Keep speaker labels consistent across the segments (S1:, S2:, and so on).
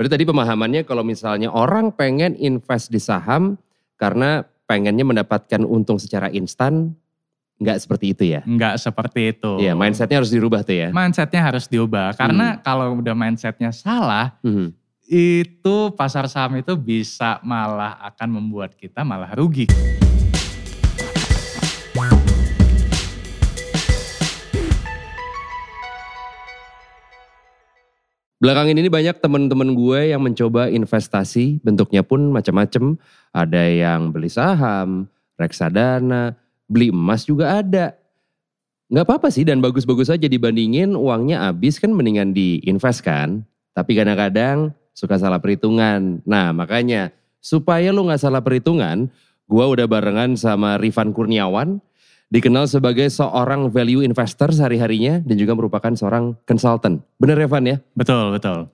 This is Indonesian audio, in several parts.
S1: Berarti tadi pemahamannya kalau misalnya orang pengen invest di saham karena pengennya mendapatkan untung secara instan, nggak seperti itu ya?
S2: Nggak seperti itu.
S1: Iya, mindsetnya harus dirubah tuh ya.
S2: Mindsetnya harus diubah karena kalau udah mindsetnya salah,
S1: Mhm.
S2: itu pasar saham itu bisa malah akan membuat kita malah rugi.
S1: Belakangan ini banyak teman-teman gue yang mencoba investasi, bentuknya pun macam-macam. Ada yang beli saham, reksadana, beli emas juga ada. Nggak apa-apa sih dan bagus-bagus aja dibandingin uangnya habis kan mendingan diinvest kan. Tapi kadang-kadang suka salah perhitungan. Nah makanya supaya lu nggak salah perhitungan, gue udah barengan sama Rifan Kurniawan, dikenal sebagai seorang value investor sehari-harinya dan juga merupakan seorang consultant. Bener Rifan ya?
S2: Betul, betul.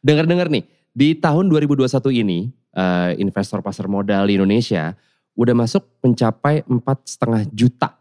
S1: Dengar-dengar nih, di tahun 2021 ini eh, investor pasar modal di Indonesia udah masuk mencapai empat setengah juta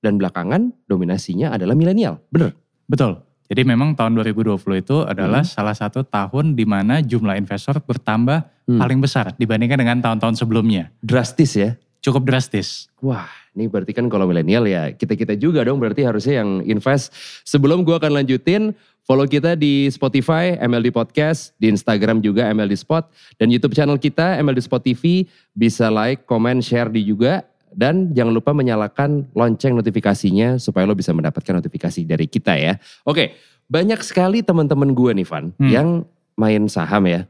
S1: dan belakangan dominasinya adalah milenial. Bener?
S2: Betul. Jadi memang tahun 2020 itu adalah
S1: Hmm.
S2: salah satu tahun di mana jumlah investor bertambah
S1: Hmm.
S2: paling besar dibandingkan dengan tahun-tahun sebelumnya.
S1: Drastis ya.
S2: Cukup drastis.
S1: Wah, ini berarti kan kalau milenial ya kita-kita juga dong berarti harusnya yang invest. Sebelum gua akan lanjutin, follow kita di Spotify, MLD Podcast, di Instagram juga MLD Spot, dan YouTube channel kita MLD Spot TV. Bisa like, comment, share di juga. Dan jangan lupa menyalakan lonceng notifikasinya supaya lo bisa mendapatkan notifikasi dari kita ya. Oke, banyak sekali teman-teman gue nih Van
S2: Hmm.
S1: yang main saham ya.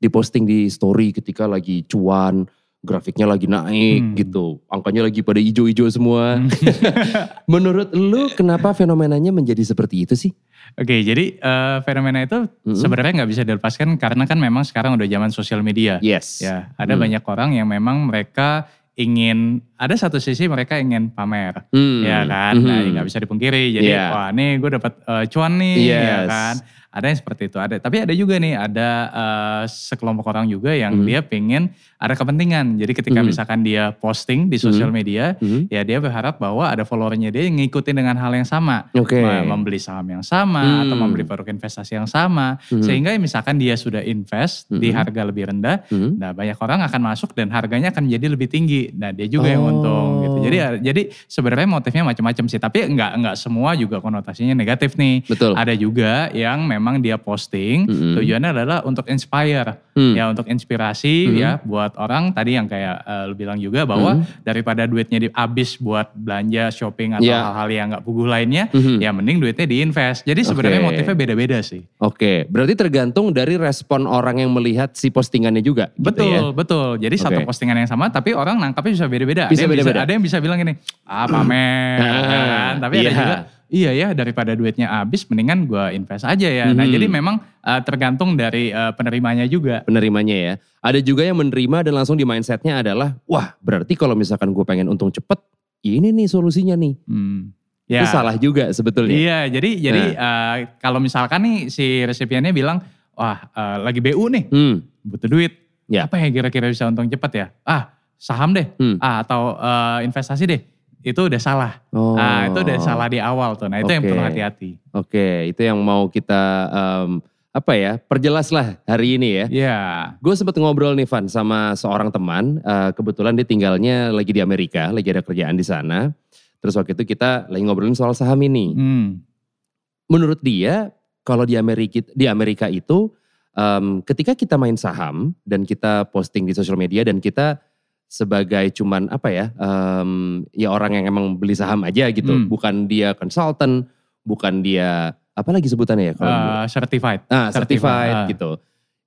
S1: Diposting di story ketika lagi cuan, grafiknya lagi naik
S2: Hmm.
S1: gitu. Angkanya lagi pada hijau-hijau semua.
S2: Hmm.
S1: Menurut lu kenapa fenomenanya menjadi seperti itu sih?
S2: Oke, jadi eh, fenomena itu
S1: Mm-mm.
S2: sebenarnya nggak bisa dilepaskan karena kan memang sekarang udah zaman sosial media.
S1: Yes.
S2: Ya, ada
S1: Hmm.
S2: banyak orang yang memang mereka ingin ada satu sisi mereka ingin pamer,
S1: Hmm.
S2: ya kan? Nah,
S1: Mhm.
S2: nggak bisa dipungkiri. Jadi
S1: Iya.
S2: wah nih gue dapat eh, cuan nih, ya
S1: Yes.
S2: kan? Ada yang seperti itu. Ada, tapi ada juga nih ada eh, sekelompok orang juga yang
S1: Mhm.
S2: dia pengen ada kepentingan. Jadi ketika
S1: Mhm.
S2: misalkan dia posting di sosial media,
S1: Mhm.
S2: ya dia berharap bahwa ada followernya dia yang ngikutin dengan hal yang sama. Mem- membeli saham yang sama atau
S1: Hmm.
S2: membeli produk investasi yang sama
S1: Mhm.
S2: sehingga misalkan dia sudah invest di
S1: Mhm.
S2: harga lebih rendah
S1: Mhm.
S2: nah banyak orang akan masuk dan harganya akan jadi lebih tinggi nah dia juga yang
S1: Oh.
S2: untung gitu jadi jadi sebenarnya motifnya macam-macam sih tapi enggak enggak semua juga konotasinya negatif nih
S1: Betul.
S2: ada juga yang memang dia posting
S1: Mhm.
S2: tujuannya adalah untuk inspire
S1: Hmm.
S2: ya untuk inspirasi
S1: Mhm.
S2: ya buat orang tadi yang kayak eh, lu bilang juga bahwa
S1: Mhm.
S2: daripada duitnya dihabis buat belanja shopping atau
S1: Ya.
S2: hal-hal yang nggak puguh lainnya
S1: Mhm.
S2: ya mending duitnya diinvest. Jadi sebenarnya
S1: Oke.
S2: motifnya beda-beda sih.
S1: Oke, berarti tergantung dari respon orang yang melihat si postingannya juga. gitu
S2: Betul,
S1: ya?
S2: betul. Jadi satu
S1: Oke.
S2: postingan yang sama tapi orang nangkapnya bisa beda-beda.
S1: Bisa
S2: ada, ada yang bisa bilang gini, ah pamer.
S1: Ah,
S2: kan? Tapi ada
S1: iya.
S2: juga, iya ya daripada duitnya habis mendingan gua invest aja ya. Nah
S1: Mhm.
S2: jadi memang eh, tergantung dari eh, penerimanya juga.
S1: Penerimanya ya. Ada juga yang menerima dan langsung di mindsetnya adalah, wah berarti kalau misalkan gue pengen untung cepet, ini nih solusinya nih.
S2: Hmm.
S1: Itu salah juga sebetulnya.
S2: Iya, jadi jadi eh, kalau misalkan nih si resipiennya bilang, wah eh, lagi BU nih,
S1: Hmm.
S2: butuh duit.
S1: Ya.
S2: Apa yang kira-kira bisa untung cepat ya? Ah, saham deh.
S1: Hmm.
S2: Ah, atau eh, investasi deh. Itu udah salah.
S1: Oh.
S2: Ah, itu udah salah di awal tuh. Nah, itu yang
S1: Oke.
S2: perlu hati-hati.
S1: Oke, itu yang mau kita em, apa ya perjelas lah hari ini ya.
S2: Iya.
S1: Gue sempat ngobrol nih Van sama seorang teman, eh, kebetulan dia tinggalnya lagi di Amerika, lagi ada kerjaan di sana. Terus waktu itu kita lagi ngobrolin soal saham ini.
S2: Hmm.
S1: Menurut dia, kalau di Amerika di Amerika itu, em, ketika kita main saham dan kita posting di sosial media dan kita sebagai cuman apa ya, em, ya orang yang emang beli saham aja gitu,
S2: Hmm.
S1: bukan dia consultant, bukan dia apa lagi sebutannya ya kalau
S2: Eh, certified.
S1: Ah, certified,
S2: ah.
S1: gitu.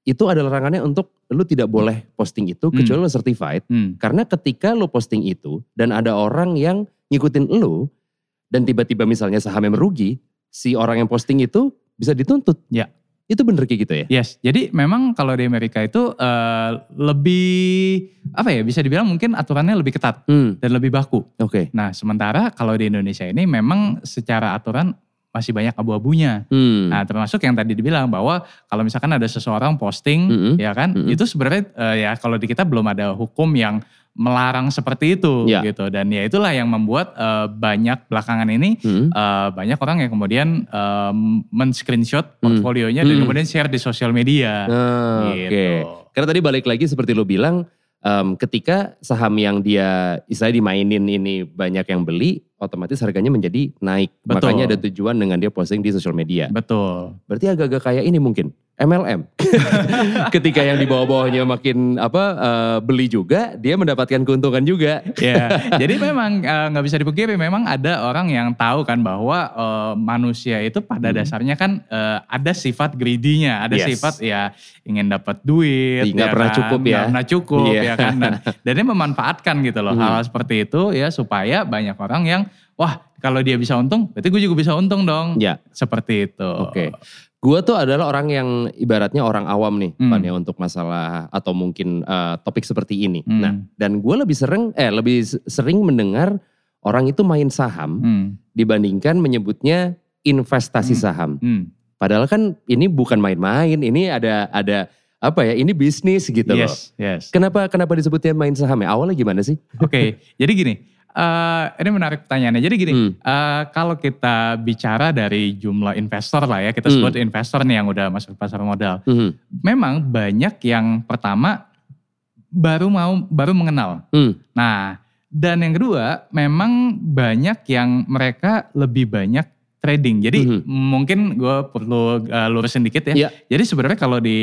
S1: Itu adalah larangannya untuk lu tidak boleh posting itu
S2: Hmm.
S1: kecuali lu certified.
S2: Hmm.
S1: Karena ketika lu posting itu dan ada orang yang ngikutin lu dan tiba-tiba misalnya sahamnya merugi, si orang yang posting itu bisa dituntut.
S2: Ya.
S1: Itu bener kayak gitu ya?
S2: Yes, jadi memang kalau di Amerika itu eh, lebih apa ya bisa dibilang mungkin aturannya lebih ketat
S1: Hmm,
S2: dan lebih baku.
S1: oke.
S2: Nah, sementara kalau di Indonesia ini memang secara aturan masih banyak abu-abunya.
S1: Hmm.
S2: Nah, termasuk yang tadi dibilang bahwa kalau misalkan ada seseorang posting,
S1: Mm-mm.
S2: ya kan,
S1: Mm-mm.
S2: itu sebenarnya eh, ya kalau di kita belum ada hukum yang melarang seperti itu
S1: Ya.
S2: gitu dan ya itulah yang membuat eh, banyak belakangan ini
S1: Hmm.
S2: eh, banyak orang yang kemudian eh, men-screenshot portfolionya dan
S1: Hmm.
S2: kemudian share di sosial media
S1: Ah,
S2: gitu.
S1: Oke. Karena tadi balik lagi seperti lo bilang, em, ketika saham yang dia istilahnya dimainin ini banyak yang beli, otomatis harganya menjadi naik.
S2: Betul.
S1: Makanya ada tujuan dengan dia posting di sosial media.
S2: Betul.
S1: Berarti agak-agak kayak ini mungkin MLM. ketika yang di bawah-bawahnya makin apa eh, beli juga, dia mendapatkan keuntungan juga.
S2: Ya, jadi memang eh, nggak bisa dipungkiri memang ada orang yang tahu kan bahwa eh, manusia itu pada
S1: Hmm.
S2: dasarnya kan eh, ada sifat greedy-nya, ada
S1: Yes.
S2: sifat ya ingin dapat duit,
S1: Nggak
S2: ya
S1: pernah
S2: kan,
S1: cukup ya.
S2: nggak pernah cukup
S1: Iya.
S2: ya kan, dan, dan dia memanfaatkan gitu loh
S1: Hmm.
S2: hal seperti itu ya supaya banyak orang yang wah kalau dia bisa untung, berarti gue juga bisa untung dong,
S1: Ya,
S2: seperti itu.
S1: oke. Gua tuh adalah orang yang ibaratnya orang awam nih,
S2: Hmm.
S1: Pan, ya, untuk masalah atau mungkin eh, topik seperti ini.
S2: Hmm.
S1: Nah, dan gue lebih sering, eh lebih sering mendengar orang itu main saham
S2: Hmm,
S1: dibandingkan menyebutnya investasi
S2: Hmm.
S1: saham.
S2: hmm.
S1: Padahal kan ini bukan main-main, ini ada ada apa ya? Ini bisnis gitu loh.
S2: Yes, yes.
S1: Kenapa kenapa disebutnya main saham ya? Awalnya gimana sih?
S2: Oke, jadi gini, eh, ini menarik pertanyaannya. Jadi gini,
S1: Hmm.
S2: eh, kalau kita bicara dari jumlah investor lah ya, kita
S1: Hmm.
S2: sebut investor nih yang udah masuk pasar modal.
S1: Hmm.
S2: Memang banyak yang pertama baru mau baru mengenal.
S1: Hmm.
S2: Nah, dan yang kedua, memang banyak yang mereka lebih banyak trading. Jadi
S1: Mhm.
S2: mungkin gue perlu uh, lurusin dikit ya.
S1: Iya.
S2: Jadi sebenarnya kalau di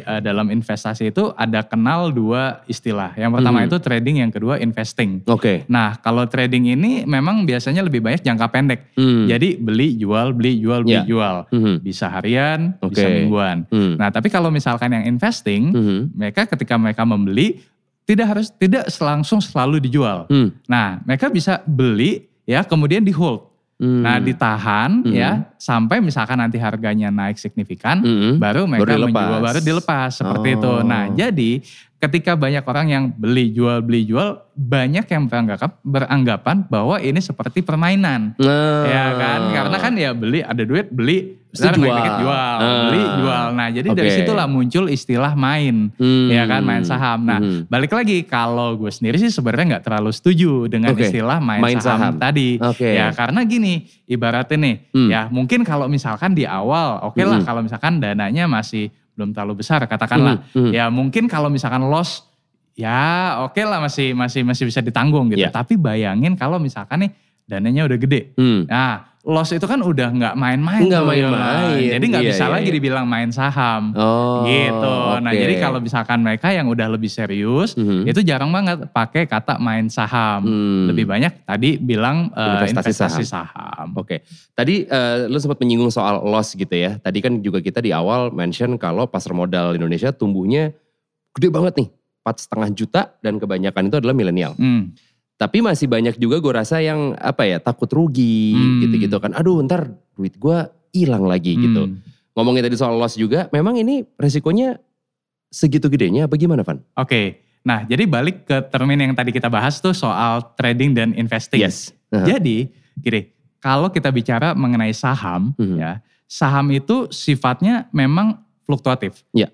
S2: uh, dalam investasi itu ada kenal dua istilah. Yang pertama
S1: Mhm.
S2: itu trading, yang kedua investing.
S1: Oke.
S2: Nah, kalau trading ini memang biasanya lebih banyak jangka pendek.
S1: Hmm.
S2: Jadi beli, jual, beli, jual, beli,
S1: Iya.
S2: jual.
S1: Hmm.
S2: Bisa harian,
S1: Oke.
S2: bisa mingguan.
S1: Hmm.
S2: Nah, tapi kalau misalkan yang investing,
S1: Hmm.
S2: mereka ketika mereka membeli tidak harus tidak langsung selalu dijual.
S1: Hmm.
S2: Nah, mereka bisa beli ya kemudian di hold.
S1: Hmm.
S2: Nah, ditahan
S1: Hmm.
S2: ya sampai misalkan nanti harganya naik signifikan
S1: Hmm.
S2: baru mereka
S1: Baru dilepas.
S2: menjual baru dilepas seperti itu.
S1: Oh.
S2: Nah, jadi ketika banyak orang yang beli jual beli jual banyak yang beranggapan beranggapan bahwa ini seperti permainan.
S1: Nah.
S2: Ya kan? Karena kan ya beli ada duit beli
S1: jual.
S2: jual,
S1: Ah.
S2: beli jual. Nah, jadi dari
S1: Oke.
S2: situlah muncul istilah main.
S1: Hmm.
S2: Ya kan main saham. Nah,
S1: Hmm.
S2: balik lagi kalau gue sendiri sih sebenarnya nggak terlalu setuju dengan
S1: Oke.
S2: istilah main,
S1: Main
S2: saham,
S1: saham.
S2: tadi.
S1: Oke.
S2: Ya karena gini, ibaratnya nih,
S1: Hmm.
S2: ya mungkin kalau misalkan di awal, oke lah
S1: Hmm.
S2: kalau misalkan dananya masih belum terlalu besar, katakanlah.
S1: Hmm. Hmm.
S2: Ya mungkin kalau misalkan loss, ya oke lah masih masih masih bisa ditanggung gitu.
S1: Ya.
S2: Tapi bayangin kalau misalkan nih dananya udah gede.
S1: Hmm.
S2: Nah, loss itu kan udah nggak main-main.
S1: Nggak main-main.
S2: Jadi nggak
S1: Iya,
S2: bisa
S1: iya,
S2: lagi
S1: iya.
S2: dibilang main saham.
S1: Oh.
S2: gitu. Nah,
S1: oke.
S2: jadi kalau misalkan mereka yang udah lebih serius,
S1: Hmm.
S2: itu jarang banget pakai kata main saham.
S1: Hmm.
S2: Lebih banyak tadi bilang eh,
S1: Investasi
S2: investasi, saham.
S1: Oke, tadi eh, lu sempat menyinggung soal loss gitu ya. Tadi kan juga kita di awal mention kalau pasar modal Indonesia tumbuhnya gede banget nih, empat setengah juta dan kebanyakan itu adalah milenial.
S2: Hmm.
S1: Tapi masih banyak juga gue rasa yang apa ya takut rugi
S2: Hmm.
S1: gitu-gitu kan. Aduh ntar duit gue hilang lagi gitu.
S2: Hmm.
S1: Ngomongin tadi soal loss juga, memang ini resikonya segitu gedenya apa gimana Van?
S2: Oke. Nah, jadi balik ke termin yang tadi kita bahas tuh soal trading dan investing.
S1: Yes. Aha.
S2: Jadi, gini, kalau kita bicara mengenai saham,
S1: Mhm.
S2: ya, saham itu sifatnya memang fluktuatif.
S1: Ya.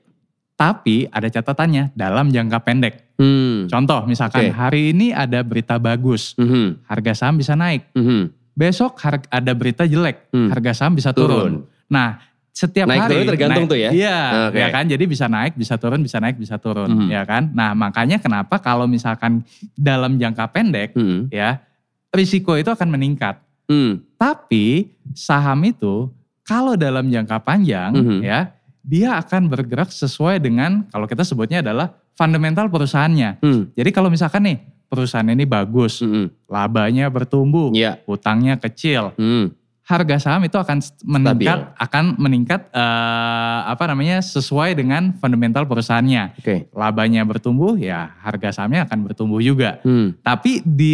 S2: Tapi ada catatannya dalam jangka pendek.
S1: Hmm.
S2: Contoh, misalkan
S1: Oke.
S2: hari ini ada berita bagus,
S1: Mhm.
S2: harga saham bisa naik.
S1: Mhm.
S2: Besok har- ada berita jelek,
S1: Hmm.
S2: harga saham bisa turun.
S1: Turun.
S2: Nah, setiap
S1: Naik
S2: hari
S1: turun tergantung
S2: naik-
S1: tuh ya?
S2: Iya,
S1: Oke.
S2: ya kan. Jadi bisa naik, bisa turun, bisa naik, bisa turun,
S1: Mhm.
S2: ya kan. Nah, makanya kenapa kalau misalkan dalam jangka pendek,
S1: Mhm.
S2: ya risiko itu akan meningkat.
S1: Hmm.
S2: Tapi saham itu kalau dalam jangka panjang,
S1: Mhm.
S2: ya dia akan bergerak sesuai dengan kalau kita sebutnya adalah fundamental perusahaannya.
S1: Hmm.
S2: Jadi kalau misalkan nih perusahaan ini bagus,
S1: Mhm.
S2: labanya bertumbuh,
S1: Iya.
S2: hutangnya kecil,
S1: Hmm.
S2: Harga saham itu akan meningkat akan meningkat eh, apa namanya sesuai dengan fundamental perusahaannya.
S1: Oke.
S2: Labanya bertumbuh ya harga sahamnya akan bertumbuh juga.
S1: Hmm.
S2: Tapi di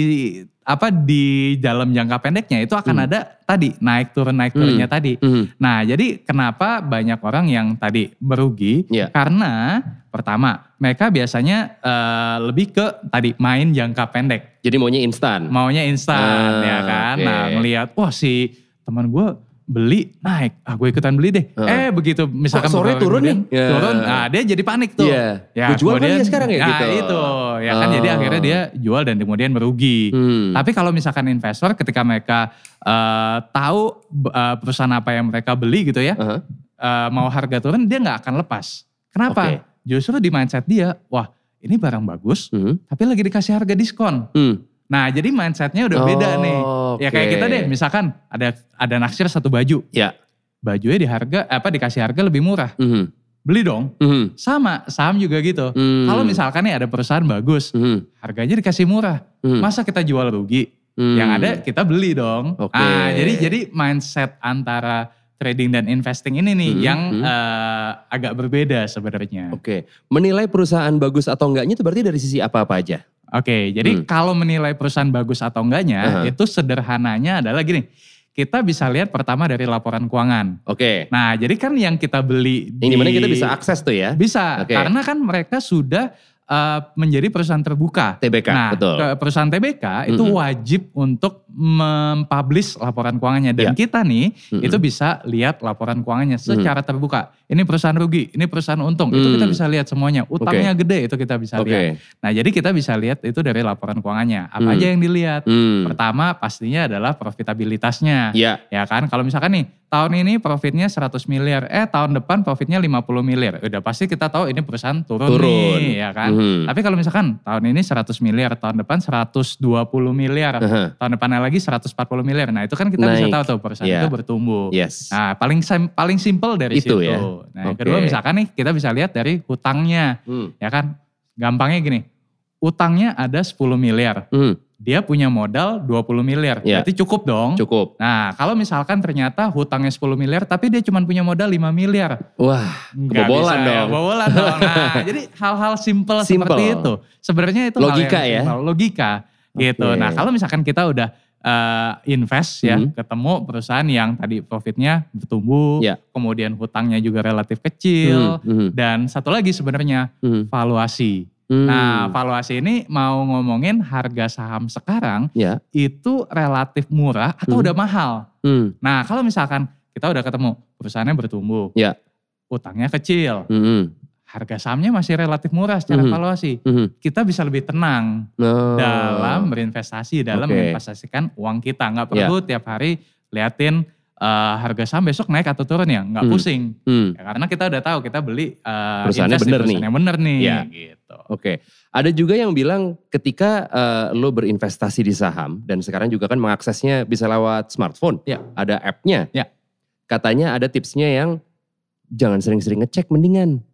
S2: apa di dalam jangka pendeknya itu akan
S1: Hmm.
S2: ada tadi naik turun naik turunnya tadi.
S1: Hmm.
S2: Nah, jadi kenapa banyak orang yang tadi merugi?
S1: Iya.
S2: Karena pertama, mereka biasanya eh, lebih ke tadi main jangka pendek
S1: Jadi maunya instan.
S2: maunya instan
S1: Ah,
S2: ya kan.
S1: oke.
S2: Nah ngelihat wah si teman gue beli naik, ah gue ikutan beli deh.
S1: Heeh.
S2: Eh begitu misalkan
S1: Kok sore turun
S2: kemudian
S1: nih? Ya.
S2: Turun, nah dia jadi panik tuh.
S1: Iya. Gua jual kali ya sekarang ya
S2: nah,
S1: gitu.
S2: itu, ya kan jadi
S1: Oh.
S2: akhirnya dia jual dan kemudian merugi.
S1: Hmm.
S2: Tapi kalau misalkan investor ketika mereka eh, tahu eh, perusahaan apa yang mereka beli gitu ya,
S1: Aha.
S2: eh, mau harga turun dia nggak akan lepas. Kenapa?
S1: Oke.
S2: Justru di mindset dia, wah ini barang bagus,
S1: Hmm.
S2: tapi lagi dikasih harga diskon.
S1: Hmm.
S2: Nah jadi mindsetnya udah beda
S1: Oh,
S2: nih. Ya kayak kita deh, misalkan ada ada naksir satu baju,
S1: Ya.
S2: bajunya di harga apa dikasih harga lebih murah,
S1: Hmm.
S2: beli dong.
S1: Hmm.
S2: Sama saham juga gitu.
S1: Hmm.
S2: Kalau misalkan nih ada perusahaan bagus,
S1: Hmm.
S2: harganya dikasih murah,
S1: Hmm.
S2: masa kita jual rugi?
S1: Hmm.
S2: Yang ada kita beli dong.
S1: Oke.
S2: Ah, jadi jadi mindset antara trading dan investing ini nih
S1: Hmm,
S2: yang
S1: hmm.
S2: eh, agak berbeda sebenarnya.
S1: Oke. Menilai perusahaan bagus atau enggaknya itu berarti dari sisi apa-apa aja?
S2: Oke, jadi
S1: Hmm.
S2: kalau menilai perusahaan bagus atau enggaknya,
S1: Aha.
S2: itu sederhananya adalah gini. Kita bisa lihat pertama dari laporan keuangan.
S1: Oke.
S2: Nah, jadi kan yang kita beli
S1: Yang di mana kita bisa akses tuh ya?
S2: Bisa,
S1: Oke.
S2: karena kan mereka sudah eh, menjadi perusahaan terbuka.
S1: TBK,
S2: nah,
S1: betul.
S2: perusahaan TBK itu
S1: Mm-mm.
S2: wajib untuk mempublish laporan keuangannya dan
S1: Ya.
S2: kita nih
S1: Mm-mm.
S2: itu bisa lihat laporan keuangannya secara terbuka. Ini perusahaan rugi, ini perusahaan untung, itu kita
S1: Mm.
S2: bisa lihat semuanya. Utangnya gede itu kita bisa
S1: Oke.
S2: lihat. Nah, jadi kita bisa lihat itu dari laporan keuangannya. Apa
S1: Hmm.
S2: aja yang dilihat?
S1: Hmm.
S2: Pertama pastinya adalah profitabilitasnya.
S1: Ya.
S2: Ya kan, kalau misalkan nih tahun ini profitnya 100 miliar, eh tahun depan profitnya 50 miliar. Udah pasti kita tahu ini perusahaan turun,
S1: Turun.
S2: nih, ya kan.
S1: Mhm.
S2: Tapi kalau misalkan tahun ini 100 miliar, tahun depan 120 miliar,
S1: Aha.
S2: tahun lagi 140 miliar. Nah itu kan kita bisa
S1: Naik.
S2: tahu tuh perusahaan
S1: Iya.
S2: itu bertumbuh.
S1: Yes.
S2: Nah paling sim- paling simple dari
S1: Itu
S2: situ.
S1: ya.
S2: Nah yang
S1: Oke.
S2: kedua misalkan nih kita bisa lihat dari hutangnya,
S1: Hmm.
S2: ya kan. Gampangnya gini, utangnya ada 10 miliar,
S1: Hmm.
S2: dia punya modal 20 miliar,
S1: Iya.
S2: berarti cukup dong.
S1: Cukup.
S2: Nah, kalau misalkan ternyata hutangnya 10 miliar tapi dia cuma punya modal 5 miliar.
S1: Wah,
S2: Nggak
S1: kebobolan
S2: bisa ya,
S1: dong.
S2: Kebobolan dong. Nah, jadi hal-hal simple
S1: Simple.
S2: seperti itu. Sebenarnya itu hal
S1: Logika
S2: yang
S1: ya?
S2: simple, Logika gitu.
S1: Oke.
S2: Nah, kalau misalkan kita udah eh, invest ya,
S1: Mhm.
S2: ketemu perusahaan yang tadi profitnya bertumbuh,
S1: Ya.
S2: kemudian hutangnya juga relatif kecil,
S1: Hmm, hmm,
S2: dan satu lagi sebenarnya
S1: hmm.
S2: valuasi.
S1: Hmm.
S2: Nah, valuasi ini mau ngomongin harga saham sekarang
S1: Ya.
S2: itu relatif murah atau
S1: Hmm.
S2: udah mahal.
S1: Hmm.
S2: Nah, kalau misalkan kita udah ketemu perusahaannya bertumbuh,
S1: Ya.
S2: utangnya kecil,
S1: Hmm, hmm.
S2: Harga sahamnya masih relatif murah secara
S1: Mhm.
S2: valuasi,
S1: Hmm.
S2: kita bisa lebih tenang
S1: Oh.
S2: dalam berinvestasi, dalam
S1: Oke.
S2: menginvestasikan uang kita. Nggak
S1: Ya.
S2: perlu tiap hari liatin eh, harga saham besok naik atau turun ya, nggak
S1: Hmm.
S2: pusing.
S1: Hmm.
S2: Ya, karena kita udah tahu kita beli eh,
S1: Perusahaannya bener nih.
S2: yang bener nih.
S1: Ya.
S2: Gitu.
S1: Oke, ada juga yang bilang ketika eh, lo berinvestasi di saham dan sekarang juga kan mengaksesnya bisa lewat smartphone,
S2: Ya.
S1: ada app-nya.
S2: Ya.
S1: Katanya ada tipsnya yang jangan sering-sering ngecek mendingan.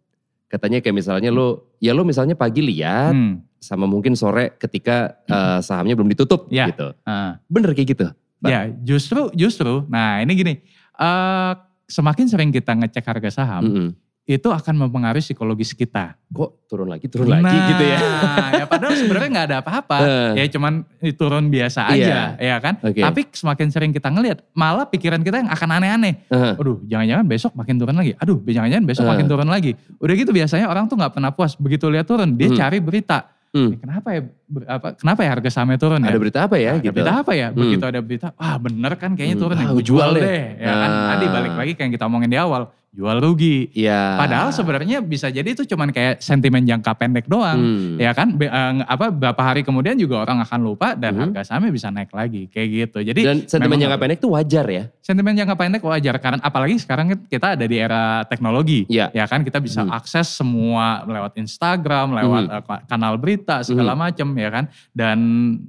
S1: Katanya kayak misalnya lo, ya lo misalnya pagi lihat
S2: Hmm.
S1: sama mungkin sore ketika eh, sahamnya belum ditutup
S2: Ya.
S1: gitu.
S2: ah.
S1: Bener kayak gitu? Bang.
S2: Ya justru justru, nah ini gini, eh semakin sering kita ngecek harga saham,
S1: Mm-mm.
S2: Itu akan mempengaruhi psikologis kita.
S1: Kok turun lagi, turun lagi gitu ya?
S2: Nah, ya padahal sebenarnya nggak ada apa-apa,
S1: Eh.
S2: ya cuman turun biasa aja, ya kan.
S1: Oke.
S2: Tapi semakin sering kita ngelihat, malah pikiran kita yang akan aneh-aneh.
S1: Aha.
S2: Aduh, jangan-jangan besok makin turun lagi. Aduh, jangan-jangan besok
S1: Eh.
S2: makin turun lagi. Udah gitu biasanya orang tuh nggak pernah puas. Begitu lihat turun, dia
S1: Hmm.
S2: cari berita.
S1: Hmm.
S2: Eh, Kenapa ya? ber- apa, kenapa ya harga sahamnya turun ya?
S1: Ada berita apa ya
S2: Ada
S1: gitu?
S2: berita apa ya?
S1: Hmm.
S2: Begitu ada berita, wah bener kan kayaknya
S1: Hmm,
S2: turun
S1: ah,
S2: nih,
S1: gua
S2: gua jual
S1: deh.
S2: deh. Ya kan,
S1: Ah.
S2: tadi balik lagi kayak yang kita omongin di awal, jual rugi.
S1: Iya.
S2: Padahal sebenarnya bisa jadi itu cuman kayak sentimen jangka pendek doang.
S1: Hmm.
S2: Ya kan, Be- eh, apa berapa hari kemudian juga orang akan lupa dan
S1: Hmm.
S2: harga sahamnya bisa naik lagi kayak gitu. Jadi
S1: Dan sentimen jangka pendek itu wajar ya?
S2: Sentimen jangka pendek wajar karena apalagi sekarang kan kita ada di era teknologi.
S1: Iya.
S2: Ya kan kita bisa
S1: Hmm.
S2: akses semua lewat Instagram, lewat
S1: Hmm.
S2: ka- kanal berita segala macam ya kan. Dan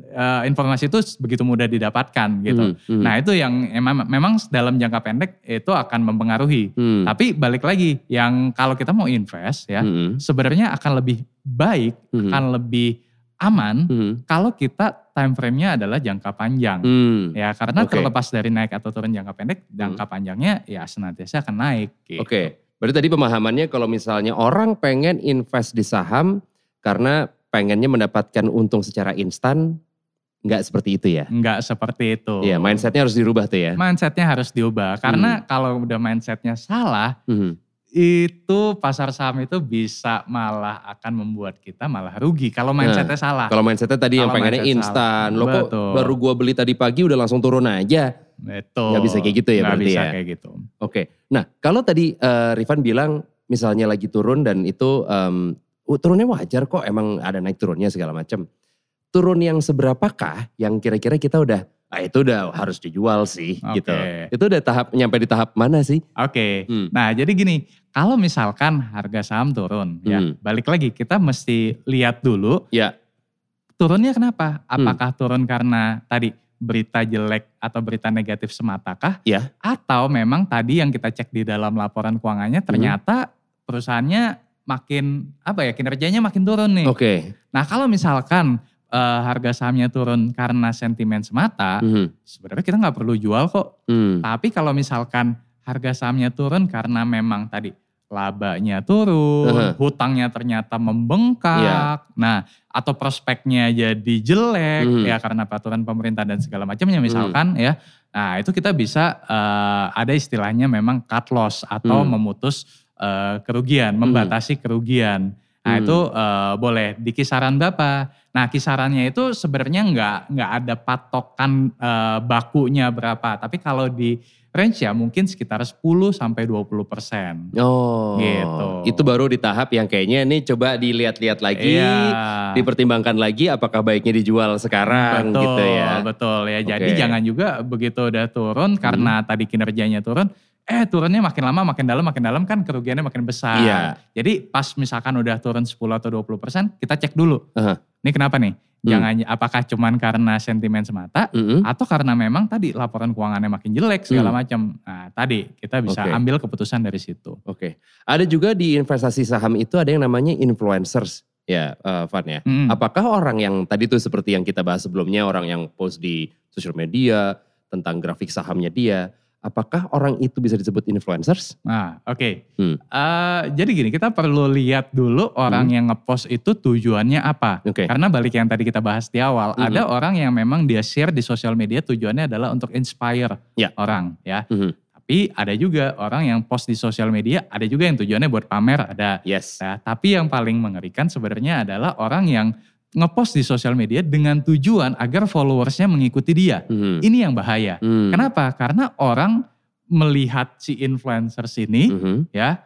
S2: eh, informasi itu begitu mudah didapatkan gitu.
S1: Hmm, hmm.
S2: Nah, itu yang emang memang dalam jangka pendek itu akan mempengaruhi.
S1: Hmm.
S2: Tapi balik lagi yang kalau kita mau invest ya,
S1: Hmm.
S2: sebenarnya akan lebih baik,
S1: Hmm.
S2: akan lebih aman
S1: Hmm.
S2: kalau kita time frame-nya adalah jangka panjang.
S1: Hmm.
S2: Ya karena.
S1: Hmm.
S2: terlepas dari naik atau turun jangka pendek, jangka panjangnya ya senantiasa akan naik. gitu.
S1: Oke, berarti tadi pemahamannya kalau misalnya orang pengen invest di saham karena pengennya mendapatkan untung secara instan, nggak seperti itu ya?
S2: Enggak seperti itu.
S1: Iya, mindsetnya harus dirubah tuh ya.
S2: Mindsetnya harus diubah. Karena kalau udah mindsetnya salah,
S1: Hmm.
S2: itu pasar saham itu bisa malah akan membuat kita malah rugi. Kalau mindsetnya salah.
S1: Kalau mindsetnya tadi yang
S2: Kalau
S1: pengennya
S2: mindset
S1: instan, lo kok baru gua beli tadi pagi udah langsung turun aja.
S2: Betul.
S1: Nggak bisa kayak gitu ya
S2: Nggak
S1: berarti
S2: bisa
S1: ya?
S2: kayak gitu.
S1: Oke. Nah, kalau tadi eh, Rifan bilang misalnya lagi turun dan itu uh, turunnya wajar kok emang ada naik turunnya segala macam. Turun yang seberapakah yang kira-kira kita udah ah itu udah harus dijual sih
S2: Oke.
S1: gitu. Itu udah tahap nyampe di tahap mana sih?
S2: Oke.
S1: Hmm.
S2: Nah jadi gini, kalau misalkan harga saham turun, ya
S1: Hmm.
S2: balik lagi kita mesti lihat dulu
S1: Ya.
S2: turunnya kenapa?
S1: Hmm.
S2: Apakah turun karena tadi berita jelek atau berita negatif sematakah?
S1: Ya.
S2: Atau memang tadi yang kita cek di dalam laporan keuangannya
S1: Hmm.
S2: ternyata perusahaannya makin apa ya kinerjanya makin turun nih.
S1: Oke.
S2: Nah kalau misalkan eh, harga sahamnya turun karena sentimen semata,
S1: Mhm.
S2: sebenarnya kita nggak perlu jual kok.
S1: Hmm.
S2: Tapi kalau misalkan harga sahamnya turun karena memang tadi labanya turun,
S1: Aha.
S2: hutangnya ternyata membengkak, nah atau prospeknya jadi jelek
S1: Hmm.
S2: ya karena peraturan pemerintah dan segala macamnya misalkan ya, nah itu kita bisa eh, ada istilahnya memang cut loss atau
S1: Hmm.
S2: memutus eh, kerugian, membatasi kerugian. Nah
S1: Hmm.
S2: itu eh, boleh di kisaran berapa? Nah kisarannya itu sebenarnya nggak nggak ada patokan eh, bakunya berapa, tapi kalau di range ya mungkin sekitar 10 sampai 20 persen.
S1: Oh.
S2: Gitu.
S1: Itu baru di tahap yang kayaknya ini coba dilihat-lihat lagi,
S2: Iya.
S1: dipertimbangkan lagi apakah baiknya dijual sekarang
S2: betul,
S1: gitu ya.
S2: betul ya. Jadi.
S1: Hmm.
S2: jangan juga begitu udah turun karena tadi kinerjanya turun, eh turunnya makin lama makin dalam makin dalam kan kerugiannya makin besar.
S1: Iya.
S2: Jadi pas misalkan udah turun 10 atau 20 persen, kita cek dulu.
S1: Aha.
S2: Ini kenapa nih?
S1: Hmm.
S2: Jangan apakah cuman karena sentimen semata
S1: Mm-mm.
S2: atau karena memang tadi laporan keuangannya makin jelek segala
S1: Hmm.
S2: macam. Nah, tadi kita bisa
S1: Oke.
S2: ambil keputusan dari situ.
S1: Oke. Ada juga di investasi saham itu ada yang namanya influencers. Ya, eh, Van ya.
S2: Mm.
S1: Apakah orang yang tadi tuh seperti yang kita bahas sebelumnya, orang yang post di sosial media tentang grafik sahamnya dia, apakah orang itu bisa disebut influencers?
S2: Nah, oke.
S1: Hmm.
S2: Eh, jadi gini, kita perlu lihat dulu orang
S1: Hmm.
S2: yang ngepost itu tujuannya apa.
S1: Oke.
S2: Karena balik yang tadi kita bahas di awal,
S1: Mhm.
S2: ada orang yang memang dia share di sosial media tujuannya adalah untuk inspire
S1: Ya.
S2: orang, ya.
S1: Mhm.
S2: Tapi ada juga orang yang post di sosial media, ada juga yang tujuannya buat pamer, ada.
S1: Yes.
S2: Nah, tapi yang paling mengerikan sebenarnya adalah orang yang ngepost di sosial media dengan tujuan agar followersnya mengikuti dia.
S1: Mhm.
S2: Ini yang bahaya.
S1: Hmm.
S2: Kenapa? Karena orang melihat si influencer ini
S1: Mhm.
S2: ya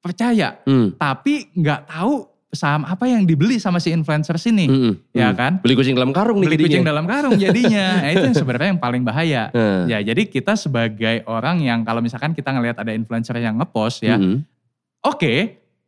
S2: percaya,
S1: Hmm.
S2: tapi nggak tahu saham apa yang dibeli sama si influencer ini,
S1: Mhm.
S2: ya
S1: Hmm.
S2: kan?
S1: Beli kucing dalam karung nih
S2: Beli
S1: jadinya.
S2: kucing dalam karung jadinya. nah, itu yang sebenarnya yang paling bahaya.
S1: Nah.
S2: Ya, jadi kita sebagai orang yang kalau misalkan kita ngelihat ada influencer yang ngepost ya,
S1: Mhm.
S2: oke,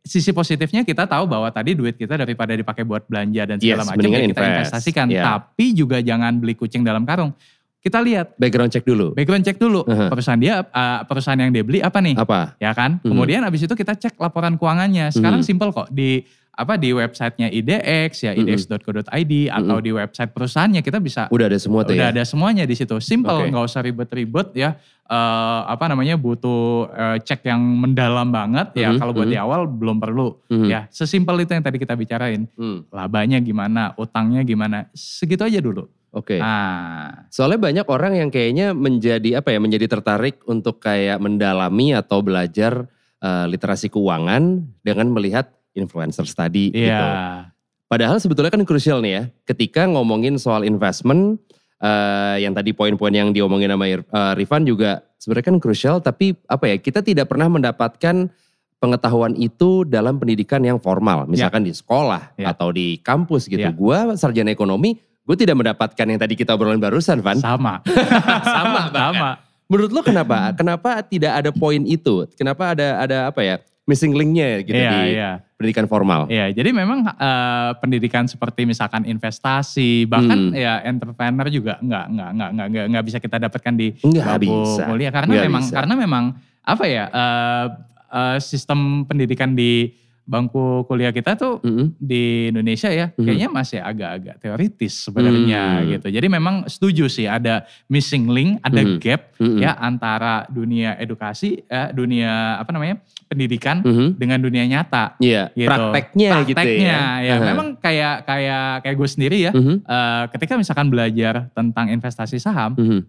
S2: sisi positifnya kita tahu bahwa tadi duit kita daripada dipakai buat belanja dan segala
S1: Yes,
S2: macam ya kita
S1: invest.
S2: investasikan.
S1: Ya.
S2: Tapi juga jangan beli kucing dalam karung. Kita lihat
S1: Background check dulu.
S2: background check dulu
S1: Aha.
S2: perusahaan dia uh, perusahaan yang dia beli apa nih
S1: Apa?
S2: ya kan
S1: Mhm.
S2: kemudian abis itu kita cek laporan keuangannya sekarang
S1: Mhm.
S2: simple kok di apa di websitenya IDX ya idx.co.id atau di website perusahaannya kita bisa
S1: Udah ada semua tuh
S2: udah
S1: ya?
S2: ada semuanya di situ simple nggak usah ribet-ribet ya Eh, apa namanya butuh eh, cek yang mendalam banget ya
S1: Mhm,
S2: kalau buat
S1: mhm.
S2: di awal belum perlu
S1: Mhm.
S2: ya sesimpel itu yang tadi kita bicarain
S1: Hmm.
S2: labanya gimana utangnya gimana segitu aja dulu
S1: Oke.
S2: ah
S1: Soalnya banyak orang yang kayaknya menjadi apa ya, menjadi tertarik untuk kayak mendalami atau belajar eh, literasi keuangan dengan melihat influencers tadi gitu.
S2: iya
S1: Padahal sebetulnya kan krusial nih ya, ketika ngomongin soal investment, eh, yang tadi poin-poin yang diomongin sama eh, Rifan juga sebenarnya kan krusial, tapi apa ya, kita tidak pernah mendapatkan pengetahuan itu dalam pendidikan yang formal, misalkan di sekolah
S2: Ya.
S1: atau di kampus gitu.
S2: Ya.
S1: Gua sarjana ekonomi, gue tidak mendapatkan yang tadi kita obrolin barusan, Van.
S2: sama
S1: Sama bahkan.
S2: sama
S1: Menurut lo kenapa? Kenapa tidak ada poin itu? Kenapa ada ada apa ya missing linknya gitu
S2: iya
S1: di
S2: iya
S1: pendidikan formal?
S2: Iya, jadi memang eh, pendidikan seperti misalkan investasi, bahkan
S1: Hmm.
S2: ya entrepreneur juga nggak nggak nggak nggak nggak nggak bisa kita dapatkan di
S1: Nggak bisa.
S2: kuliah karena
S1: Nggak
S2: memang
S1: bisa.
S2: karena memang apa ya eh, eh, sistem pendidikan di bangku kuliah kita tuh
S1: Mm-mm.
S2: di Indonesia ya
S1: Mhm.
S2: kayaknya masih agak-agak teoritis sebenarnya
S1: Hmm.
S2: gitu. Jadi memang setuju sih ada missing link, ada
S1: Mhm.
S2: gap
S1: Mm-mm.
S2: ya antara dunia edukasi, ya, dunia apa namanya pendidikan
S1: Mhm.
S2: dengan dunia nyata
S1: Iya,
S2: gitu.
S1: prakteknya, gitu
S2: Prakteknya,
S1: ya.
S2: ya.
S1: Aha.
S2: Memang kayak kayak kayak gue sendiri ya.
S1: Mhm.
S2: eh, ketika misalkan belajar tentang investasi saham,
S1: Mhm.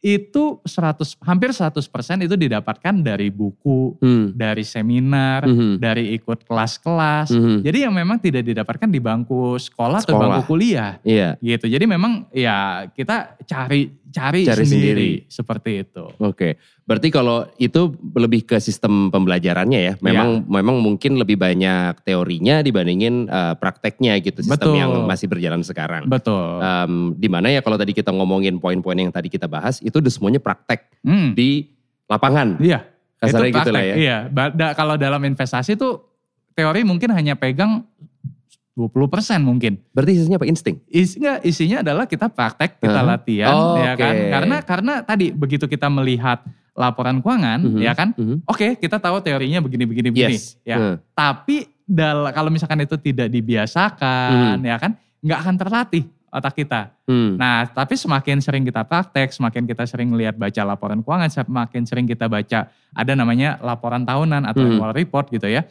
S2: Itu 100 hampir 100% itu didapatkan dari buku,
S1: Mhm.
S2: dari seminar,
S1: Mhm.
S2: dari ikut kelas-kelas.
S1: Mhm.
S2: Jadi yang memang tidak didapatkan di bangku sekolah, atau
S1: Sekolah.
S2: bangku kuliah
S1: Iya.
S2: gitu. Jadi memang ya kita cari cari,
S1: Cari
S2: sendiri. seperti itu.
S1: Oke, berarti kalau itu lebih ke sistem pembelajarannya ya. Memang memang mungkin lebih banyak teorinya dibandingin eh, prakteknya gitu. Sistem
S2: Betul.
S1: yang masih berjalan sekarang.
S2: Betul.
S1: Em, di mana ya kalau tadi kita ngomongin poin-poin yang tadi kita bahas itu udah semuanya praktek
S2: Hmm,
S1: di lapangan.
S2: iya.
S1: Kasarnya
S2: itu
S1: gitu lah
S2: praktek,
S1: ya.
S2: Iya, kalau dalam investasi tuh teori mungkin hanya pegang 20% mungkin.
S1: Berarti isinya apa insting?
S2: Isi, enggak, isinya adalah kita praktek, kita
S1: Aha.
S2: latihan,
S1: Oh,
S2: ya
S1: oke.
S2: kan? Karena karena tadi begitu kita melihat laporan keuangan,
S1: Mhm,
S2: ya kan?
S1: mhm.
S2: Oke, kita tahu teorinya begini begini begini,
S1: Yes.
S2: ya.
S1: Hmm.
S2: Tapi dal- kalau misalkan itu tidak dibiasakan, ya kan? nggak akan terlatih otak kita.
S1: Hmm.
S2: Nah, tapi semakin sering kita praktek, semakin kita sering lihat baca laporan keuangan, semakin sering kita baca ada namanya laporan tahunan atau
S1: Hmm.
S2: annual report gitu ya.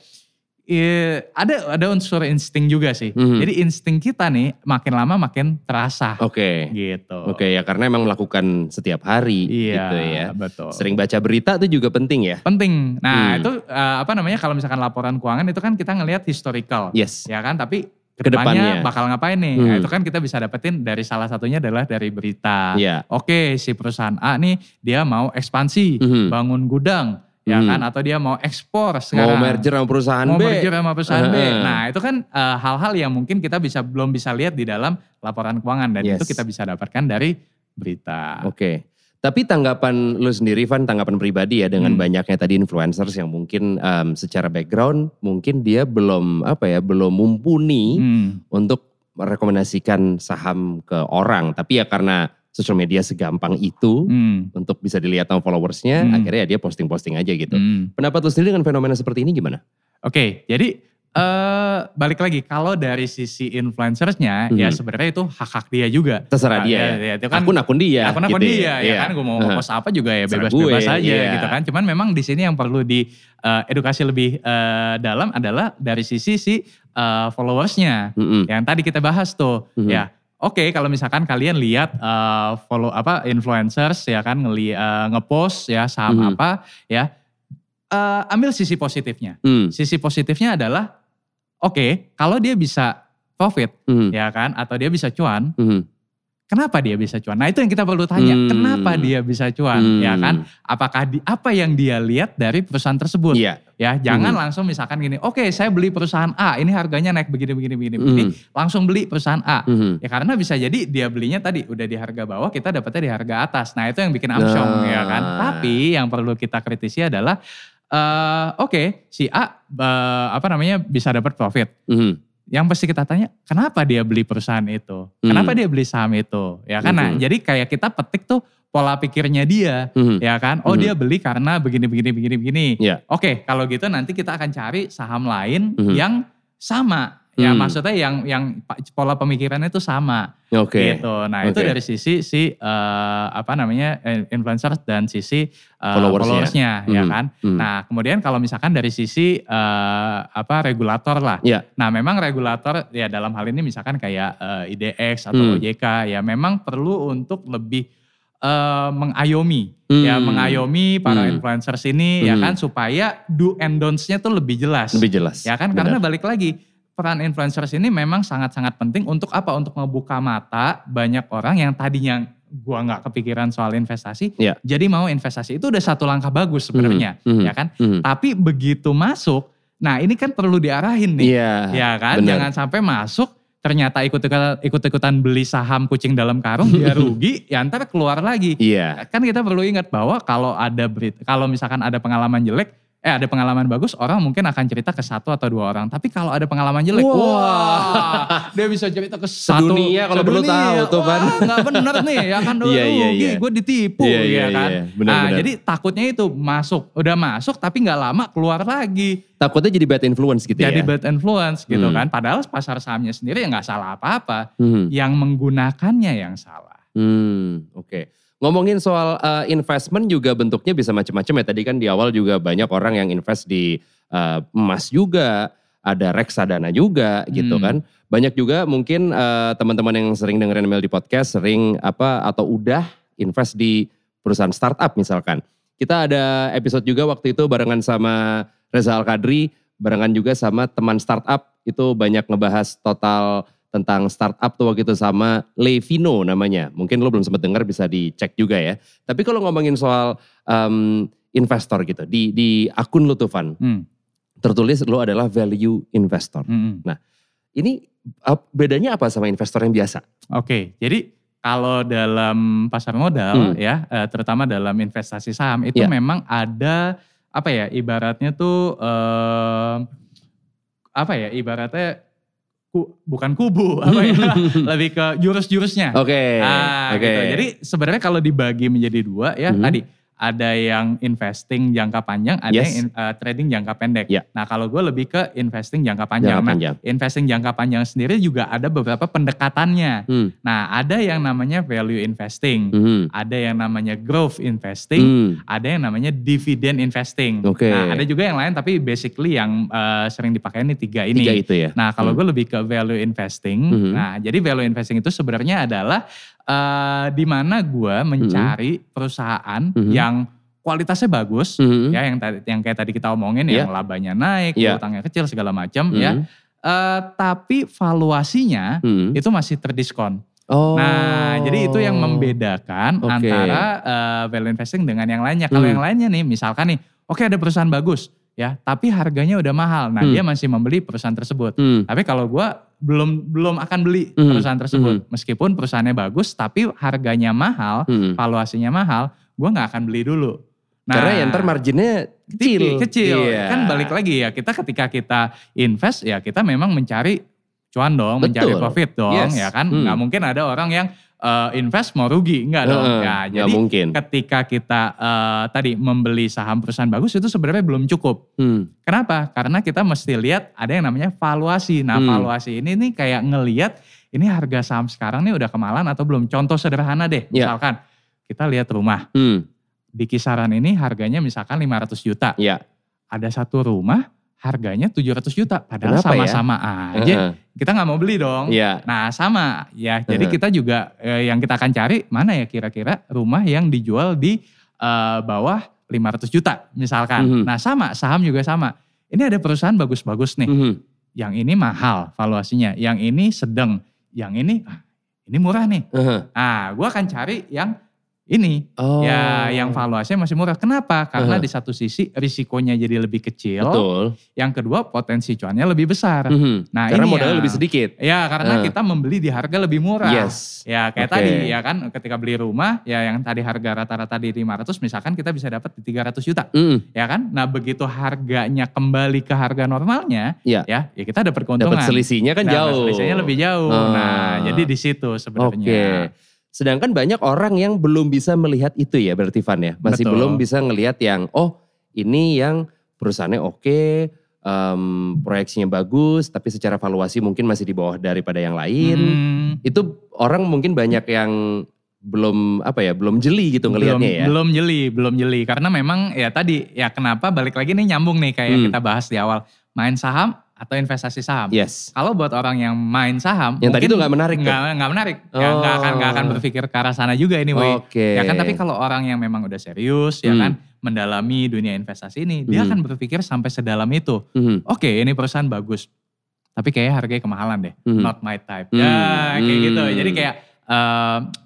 S2: Eh, ada ada unsur insting juga sih.
S1: Hmm.
S2: Jadi insting kita nih makin lama makin terasa
S1: Oke.
S2: gitu.
S1: Oke ya karena emang melakukan setiap hari
S2: Iya,
S1: gitu ya.
S2: betul.
S1: Sering baca berita itu juga penting ya.
S2: Penting. Nah,
S1: Hmm.
S2: itu eh, apa namanya kalau misalkan laporan keuangan itu kan kita ngelihat historical.
S1: Yes.
S2: Ya kan, tapi
S1: Ke
S2: depannya. ke depannya bakal ngapain nih?
S1: Hmm.
S2: Nah, itu kan kita bisa dapetin dari salah satunya adalah dari berita.
S1: Iya.
S2: Oke, si perusahaan A nih dia mau ekspansi,
S1: Mhm.
S2: bangun gudang, ya
S1: Mhm.
S2: kan? Atau dia mau ekspor
S1: Mau
S2: sekarang.
S1: merger sama perusahaan
S2: mau
S1: B.
S2: merger sama perusahaan B.
S1: Heeh.
S2: Nah, itu kan eh, hal-hal yang mungkin kita bisa belum bisa lihat di dalam laporan keuangan dan
S1: Yes.
S2: itu kita bisa dapatkan dari berita.
S1: Oke. Tapi tanggapan lu sendiri Van, tanggapan pribadi ya dengan
S2: Hmm.
S1: banyaknya tadi influencers yang mungkin em, secara background mungkin dia belum apa ya, belum mumpuni
S2: Hmm.
S1: untuk merekomendasikan saham ke orang. Tapi ya karena sosial media segampang itu
S2: Hmm.
S1: untuk bisa dilihat sama followersnya,
S2: Hmm.
S1: akhirnya ya dia posting-posting aja gitu.
S2: Hmm.
S1: Pendapat lu sendiri dengan fenomena seperti ini gimana?
S2: Oke, jadi eh balik lagi kalau dari sisi influencersnya ya
S1: Hmm.
S2: sebenarnya itu hak hak dia juga.
S1: Terserah
S2: Nah,
S1: dia
S2: ya,
S1: ya.
S2: ya, itu kan
S1: Akun-akun dia.
S2: akun-akun
S1: gitu
S2: dia ya
S1: Iya.
S2: kan gue mau ngepost apa juga ya bebas-bebas
S1: gue,
S2: aja
S1: iya.
S2: gitu kan. Cuman memang di sini yang perlu di eh, edukasi lebih eh, dalam adalah dari sisi si eh, followersnya
S1: Mm-mm.
S2: yang tadi kita bahas tuh
S1: Mhm.
S2: ya. Oke, kalau misalkan kalian lihat eh, follow apa influencers ya kan ngeli eh, ngepost ya saham
S1: Mhm.
S2: apa ya eh, ambil sisi positifnya.
S1: Hmm.
S2: Sisi positifnya adalah oke, kalau dia bisa profit
S1: Hmm.
S2: ya kan atau dia bisa cuan,
S1: Hmm.
S2: Kenapa dia bisa cuan? Nah, itu yang kita perlu tanya,
S1: Hmm.
S2: kenapa dia bisa cuan
S1: Hmm.
S2: ya kan? Apakah di apa yang dia lihat dari perusahaan tersebut?
S1: Iya.
S2: Ya, jangan
S1: Hmm.
S2: langsung misalkan gini, oke saya beli perusahaan A, ini harganya naik begini begini begini begini,
S1: Hmm.
S2: langsung beli perusahaan A.
S1: Hmm.
S2: Ya karena bisa jadi dia belinya tadi udah di harga bawah, kita dapatnya di harga atas. Nah, itu yang bikin amsyong
S1: Nah.
S2: ya kan. Tapi yang perlu kita kritisi adalah eh, oke, si A eh, apa namanya bisa dapat profit.
S1: Hmm.
S2: Yang pasti kita tanya, kenapa dia beli perusahaan itu? Kenapa
S1: Hmm.
S2: dia beli saham itu? Ya kan, nah,
S1: Mhm.
S2: jadi kayak kita petik tuh pola pikirnya dia,
S1: Hmm.
S2: ya kan? Oh
S1: Mhm.
S2: dia beli karena begini, begini, begini, begini.
S1: Iya.
S2: Oke, kalau gitu nanti kita akan cari saham lain
S1: Mhm.
S2: yang sama. Ya
S1: Hmm.
S2: maksudnya yang yang pola pemikirannya itu sama
S1: Oke.
S2: gitu. Nah itu
S1: Oke.
S2: dari sisi si eh, apa namanya influencer dan sisi eh,
S1: Followersnya.
S2: followersnya, ya
S1: Hmm.
S2: kan?
S1: Hmm.
S2: Nah kemudian kalau misalkan dari sisi eh, apa regulator lah.
S1: Iya.
S2: Nah memang regulator ya dalam hal ini misalkan kayak eh, IDX atau
S1: Hmm.
S2: OJK ya memang perlu untuk lebih eh, mengayomi ya
S1: Hmm.
S2: mengayomi para
S1: Hmm.
S2: influencers ini ya
S1: Hmm.
S2: kan supaya do and don'ts-nya tuh lebih jelas.
S1: Lebih jelas.
S2: Ya kan karena balik lagi peran influencers ini memang sangat-sangat penting untuk apa? Untuk ngebuka mata banyak orang yang tadinya gua nggak kepikiran soal investasi,
S1: Iya.
S2: jadi mau investasi itu udah satu langkah bagus sebenarnya,
S1: Mhm.
S2: ya kan?
S1: Hmm.
S2: Tapi begitu masuk, nah ini kan perlu diarahin nih,
S1: Iya.
S2: ya kan?
S1: benar.
S2: Jangan sampai masuk ternyata ikut-ikutan ikut-ikutan beli saham kucing dalam karung dia rugi, ya ntar keluar lagi.
S1: Iya.
S2: Kan kita perlu ingat bahwa kalau ada berita, kalau misalkan ada pengalaman jelek, eh ada pengalaman bagus, orang mungkin akan cerita ke satu atau dua orang. Tapi kalau ada pengalaman jelek, wah, dia bisa cerita ke satu.
S1: Sedunia kalau perlu tahu tuh.
S2: Wah, nggak bener nih, ya kan
S1: Iya, iya,
S2: rugi,
S1: iya.
S2: gue ditipu,
S1: Iya,
S2: ya
S1: iya,
S2: kan.
S1: iya. Benar,
S2: nah,
S1: benar.
S2: jadi takutnya itu masuk, udah masuk tapi nggak lama keluar lagi.
S1: Takutnya jadi bad influence gitu
S2: Jadi
S1: ya.
S2: bad influence gitu
S1: Hmm.
S2: kan. Padahal pasar sahamnya sendiri ya nggak salah apa-apa.
S1: Hmm.
S2: Yang menggunakannya yang salah.
S1: Hmm, oke. Ngomongin soal uh, investment juga bentuknya bisa macam-macam ya. Tadi kan di awal juga banyak orang yang invest di uh, emas juga, ada reksadana juga gitu
S2: Hmm.
S1: kan. Banyak juga mungkin uh, teman-teman yang sering dengerin ML di podcast sering apa atau udah invest di perusahaan startup misalkan. Kita ada episode juga waktu itu barengan sama Reza Al-Kadri, barengan juga sama teman startup itu banyak ngebahas total tentang startup tuh waktu itu sama Levino namanya. Mungkin lo belum sempat dengar bisa dicek juga ya. Tapi kalau ngomongin soal um, investor gitu di di akun lo tuh Van,
S2: Hmm.
S1: tertulis lo adalah value investor.
S2: hmm.
S1: Ini uh, bedanya apa sama investor yang biasa?
S2: Oke, jadi kalau dalam pasar modal
S1: Hmm.
S2: ya, eh, terutama dalam investasi saham itu
S1: Ya.
S2: memang ada apa ya? Ibaratnya tuh eh, apa ya? Ibaratnya ku- bukan kubu, apa ya? lebih ke jurus-jurusnya.
S1: Oke.
S2: Ah,
S1: Oke.
S2: gitu. Jadi sebenarnya kalau dibagi menjadi dua ya
S1: Mhm.
S2: tadi ada yang investing jangka panjang, ada
S1: Yes.
S2: yang in- eh, trading jangka pendek.
S1: Ya.
S2: Nah kalau gue lebih ke investing jangka panjang.
S1: Jangka
S2: Nah,
S1: panjang.
S2: investing jangka panjang sendiri juga ada beberapa pendekatannya.
S1: Hmm.
S2: Nah ada yang namanya value investing,
S1: Mhm.
S2: ada yang namanya growth investing,
S1: Hmm.
S2: ada yang namanya dividend investing.
S1: Oke.
S2: Nah ada juga yang lain tapi basically yang eh, sering dipakai ini tiga ini.
S1: Tiga itu ya.
S2: Nah kalau
S1: Hmm.
S2: gue lebih ke value investing.
S1: Mhm.
S2: Nah jadi value investing itu sebenarnya adalah eh di mana gue mencari perusahaan
S1: Mhm.
S2: yang kualitasnya bagus,
S1: Mhm.
S2: ya yang tadi yang kayak tadi kita omongin
S1: Iya.
S2: yang labanya naik,
S1: Iya.
S2: utangnya kecil segala macam,
S1: Mhm.
S2: ya. Eh, tapi valuasinya
S1: Mhm.
S2: itu masih terdiskon.
S1: Oh.
S2: Nah, jadi itu yang membedakan
S1: Oke.
S2: antara eh, value investing dengan yang lainnya. Kalau
S1: Hmm.
S2: yang lainnya nih, misalkan nih, oke ada perusahaan bagus, ya, tapi harganya udah mahal. Nah,
S1: Hmm.
S2: dia masih membeli perusahaan tersebut.
S1: Hmm.
S2: Tapi kalau gua belum belum akan beli
S1: Hmm.
S2: perusahaan tersebut, meskipun perusahaannya bagus, tapi harganya mahal,
S1: Hmm.
S2: valuasinya mahal, gua nggak akan beli dulu. Nah,
S1: Karena ya ntar marginnya kecil.
S2: kecil.
S1: Iya.
S2: Kan balik lagi ya, kita ketika kita invest ya kita memang mencari cuan dong, mencari
S1: Betul.
S2: profit dong,
S1: Yes.
S2: ya kan?
S1: Hmm.
S2: Nggak mungkin ada orang yang eh, invest mau rugi, enggak dong.
S1: Heeh,
S2: Ya,
S1: nggak
S2: jadi
S1: mungkin.
S2: ketika kita eh, tadi membeli saham perusahaan bagus itu sebenarnya belum cukup.
S1: Hmm.
S2: Kenapa? Karena kita mesti lihat ada yang namanya valuasi. Nah,
S1: Hmm.
S2: valuasi ini nih kayak ngeliat ini harga saham sekarang nih udah kemahalan atau belum. Contoh sederhana deh,
S1: Ya.
S2: misalkan kita lihat rumah
S1: Hmm.
S2: di kisaran ini harganya misalkan 500 juta.
S1: Ya.
S2: Ada satu rumah harganya 700 juta. Padahal
S1: ya?
S2: sama-sama aja.
S1: Heeh.
S2: Kita nggak mau beli dong.
S1: Iya.
S2: Nah sama ya. Jadi
S1: Heeh.
S2: kita juga eh, yang kita akan cari mana ya kira-kira rumah yang dijual di eh, bawah 500 juta misalkan.
S1: Mhm.
S2: Nah sama saham juga sama. Ini ada perusahaan bagus-bagus nih.
S1: Mhm.
S2: Yang ini mahal valuasinya. Yang ini sedang. Yang ini ah, ini murah nih.
S1: Heeh.
S2: Ah gue akan cari yang ini
S1: Oh.
S2: Ya, yang valuasinya masih murah. Kenapa? Karena
S1: Uh-huh.
S2: di satu sisi risikonya jadi lebih kecil.
S1: Betul.
S2: Yang kedua potensi cuannya lebih besar.
S1: Mhm.
S2: Nah,
S1: Karena
S2: ini
S1: modalnya
S2: ya.
S1: lebih sedikit.
S2: Ya, karena
S1: Uh.
S2: kita membeli di harga lebih murah.
S1: Yes.
S2: Ya, kayak
S1: Oke.
S2: tadi ya kan ketika beli rumah ya yang tadi harga rata-rata di 500 misalkan kita bisa dapat di 300 juta.
S1: Mhm.
S2: Ya kan? Nah, begitu harganya kembali ke harga normalnya,
S1: Iya.
S2: ya, ya kita dapat keuntungan.
S1: Dapat selisihnya kan
S2: Nah,
S1: jauh.
S2: Selisihnya lebih jauh.
S1: Ah.
S2: Nah, jadi di situ
S1: Oke.
S2: sebenarnya.
S1: Sedangkan banyak orang yang belum bisa melihat itu ya berarti Van ya. Masih
S2: Betul.
S1: belum bisa ngelihat yang oh ini yang perusahaannya oke, em, proyeksinya bagus, tapi secara valuasi mungkin masih di bawah daripada yang lain.
S2: Hmm.
S1: Itu orang mungkin banyak yang belum apa ya, belum jeli gitu ngelihatnya ya.
S2: Belum jeli, belum jeli. Karena memang ya tadi ya kenapa balik lagi nih nyambung nih kayak
S1: Hmm.
S2: kita bahas di awal. Main saham atau investasi saham.
S1: Yes.
S2: Kalau buat orang yang main saham.
S1: Yang tadi tuh nggak menarik?
S2: Nggak, nggak menarik. Ya, nggak akan, nggak akan
S1: Oh.
S2: berpikir ke arah sana juga ini.
S1: Oke.
S2: Ya kan tapi kalau orang yang memang udah serius ya
S1: Hmm.
S2: kan mendalami dunia investasi ini. Dia
S1: Hmm.
S2: akan berpikir sampai sedalam itu.
S1: Mhm.
S2: Oke ini perusahaan bagus. Tapi kayaknya harganya kemahalan deh.
S1: Hmm.
S2: Not my type.
S1: Hmm.
S2: Ya kayak gitu.
S1: Hmm.
S2: Jadi kayak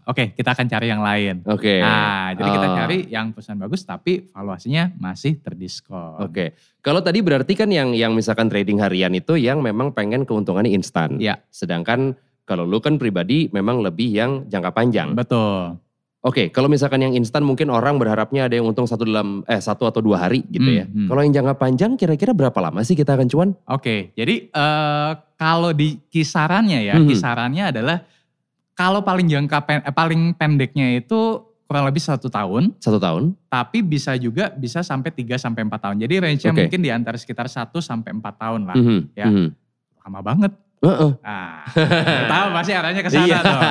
S2: oke kita akan cari yang lain.
S1: Oke.
S2: Nah, jadi kita
S1: Oh.
S2: cari yang perusahaan bagus tapi valuasinya masih terdiskon.
S1: Oke. Kalau tadi berarti kan yang yang misalkan trading harian itu yang memang pengen keuntungannya instan.
S2: Iya.
S1: Sedangkan kalau lu kan pribadi memang lebih yang jangka panjang.
S2: Betul.
S1: Oke, kalau misalkan yang instan mungkin orang berharapnya ada yang untung satu dalam eh satu atau dua hari gitu
S2: Hmm,
S1: ya.
S2: hmm.
S1: Kalau yang jangka panjang kira-kira berapa lama sih kita akan cuan?
S2: Oke, jadi eh, kalau di kisarannya ya,
S1: Mhm.
S2: kisarannya adalah kalau paling jangka pen- eh, paling pendeknya itu kurang lebih satu tahun,
S1: Satu tahun?
S2: tapi bisa juga bisa sampai 3 sampai 4 tahun. Jadi range-nya
S1: Oke.
S2: mungkin di antara sekitar 1 sampai 4 tahun lah.
S1: Mhm,
S2: ya.
S1: mhm.
S2: Lama banget.
S1: Heeh.
S2: Nah, tahu pasti arahnya ke sana
S1: Iya.
S2: tuh.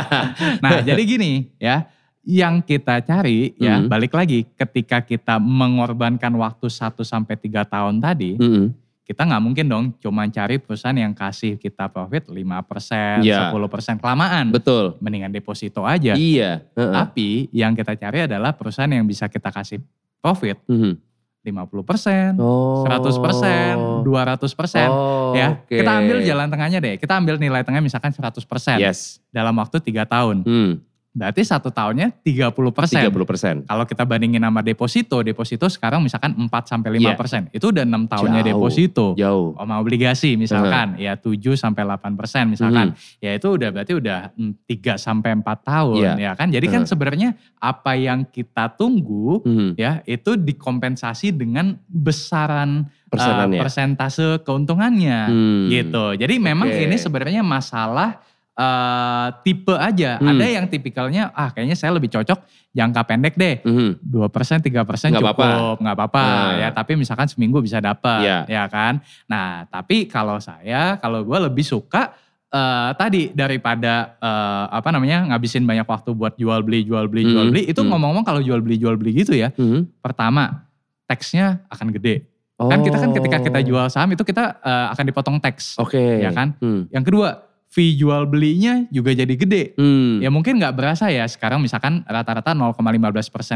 S2: Nah, jadi gini ya, yang kita cari ya,
S1: Mhm.
S2: balik lagi ketika kita mengorbankan waktu 1 sampai 3 tahun tadi,
S1: Mhm.
S2: Kita nggak mungkin dong cuma cari perusahaan yang kasih kita profit 5%,
S1: Iya.
S2: 10% kelamaan.
S1: Betul.
S2: Mendingan deposito aja.
S1: Iya. heeh.
S2: Tapi yang kita cari adalah perusahaan yang bisa kita kasih profit
S1: Mhm.
S2: 50%,
S1: Oh.
S2: 100%, 200%.
S1: Oh,
S2: ya,
S1: oke.
S2: kita ambil jalan tengahnya deh. Kita ambil nilai tengah misalkan 100%
S1: Yes.
S2: dalam waktu 3 tahun.
S1: Hmm,
S2: Berarti satu tahunnya 30%.
S1: 30%.
S2: Kalau kita bandingin sama deposito, deposito sekarang misalkan 4 sampai 5
S1: Iya.
S2: persen. Itu udah 6 tahunnya
S1: Jauh.
S2: deposito.
S1: Jauh.
S2: Sama obligasi misalkan, ya 7 sampai 8 persen misalkan. Ya itu udah berarti udah 3 sampai 4 tahun
S1: Iya.
S2: ya kan. Jadi kan
S1: Hmm.
S2: sebenarnya apa yang kita tunggu
S1: Hmm.
S2: ya itu dikompensasi dengan besaran
S1: Persenannya.
S2: persentase keuntungannya
S1: Hmm.
S2: gitu. Jadi memang
S1: Oke.
S2: ini sebenarnya masalah eh, tipe aja.
S1: Hmm.
S2: Ada yang tipikalnya ah kayaknya saya lebih cocok jangka pendek deh.
S1: Hmm.
S2: 2% 3%
S1: Nggak
S2: cukup,
S1: apa-apa.
S2: nggak apa-apa
S1: Nah.
S2: ya. Tapi misalkan seminggu bisa dapat,
S1: Iya.
S2: ya kan. Nah, tapi kalau saya, kalau gue lebih suka eh, tadi daripada eh, apa namanya ngabisin banyak waktu buat jual beli, jual beli, jual
S1: Hmm.
S2: beli. Itu
S1: Hmm.
S2: ngomong-ngomong kalau jual beli, jual beli gitu ya.
S1: Hmm.
S2: Pertama, teksnya akan gede. Kan kita kan ketika kita jual saham itu kita eh, akan dipotong teks,
S1: Oh. Oke.
S2: ya kan.
S1: Hmm.
S2: Yang kedua, fee jual belinya juga jadi gede.
S1: Hmm.
S2: Ya mungkin nggak berasa ya sekarang misalkan rata-rata 0,15%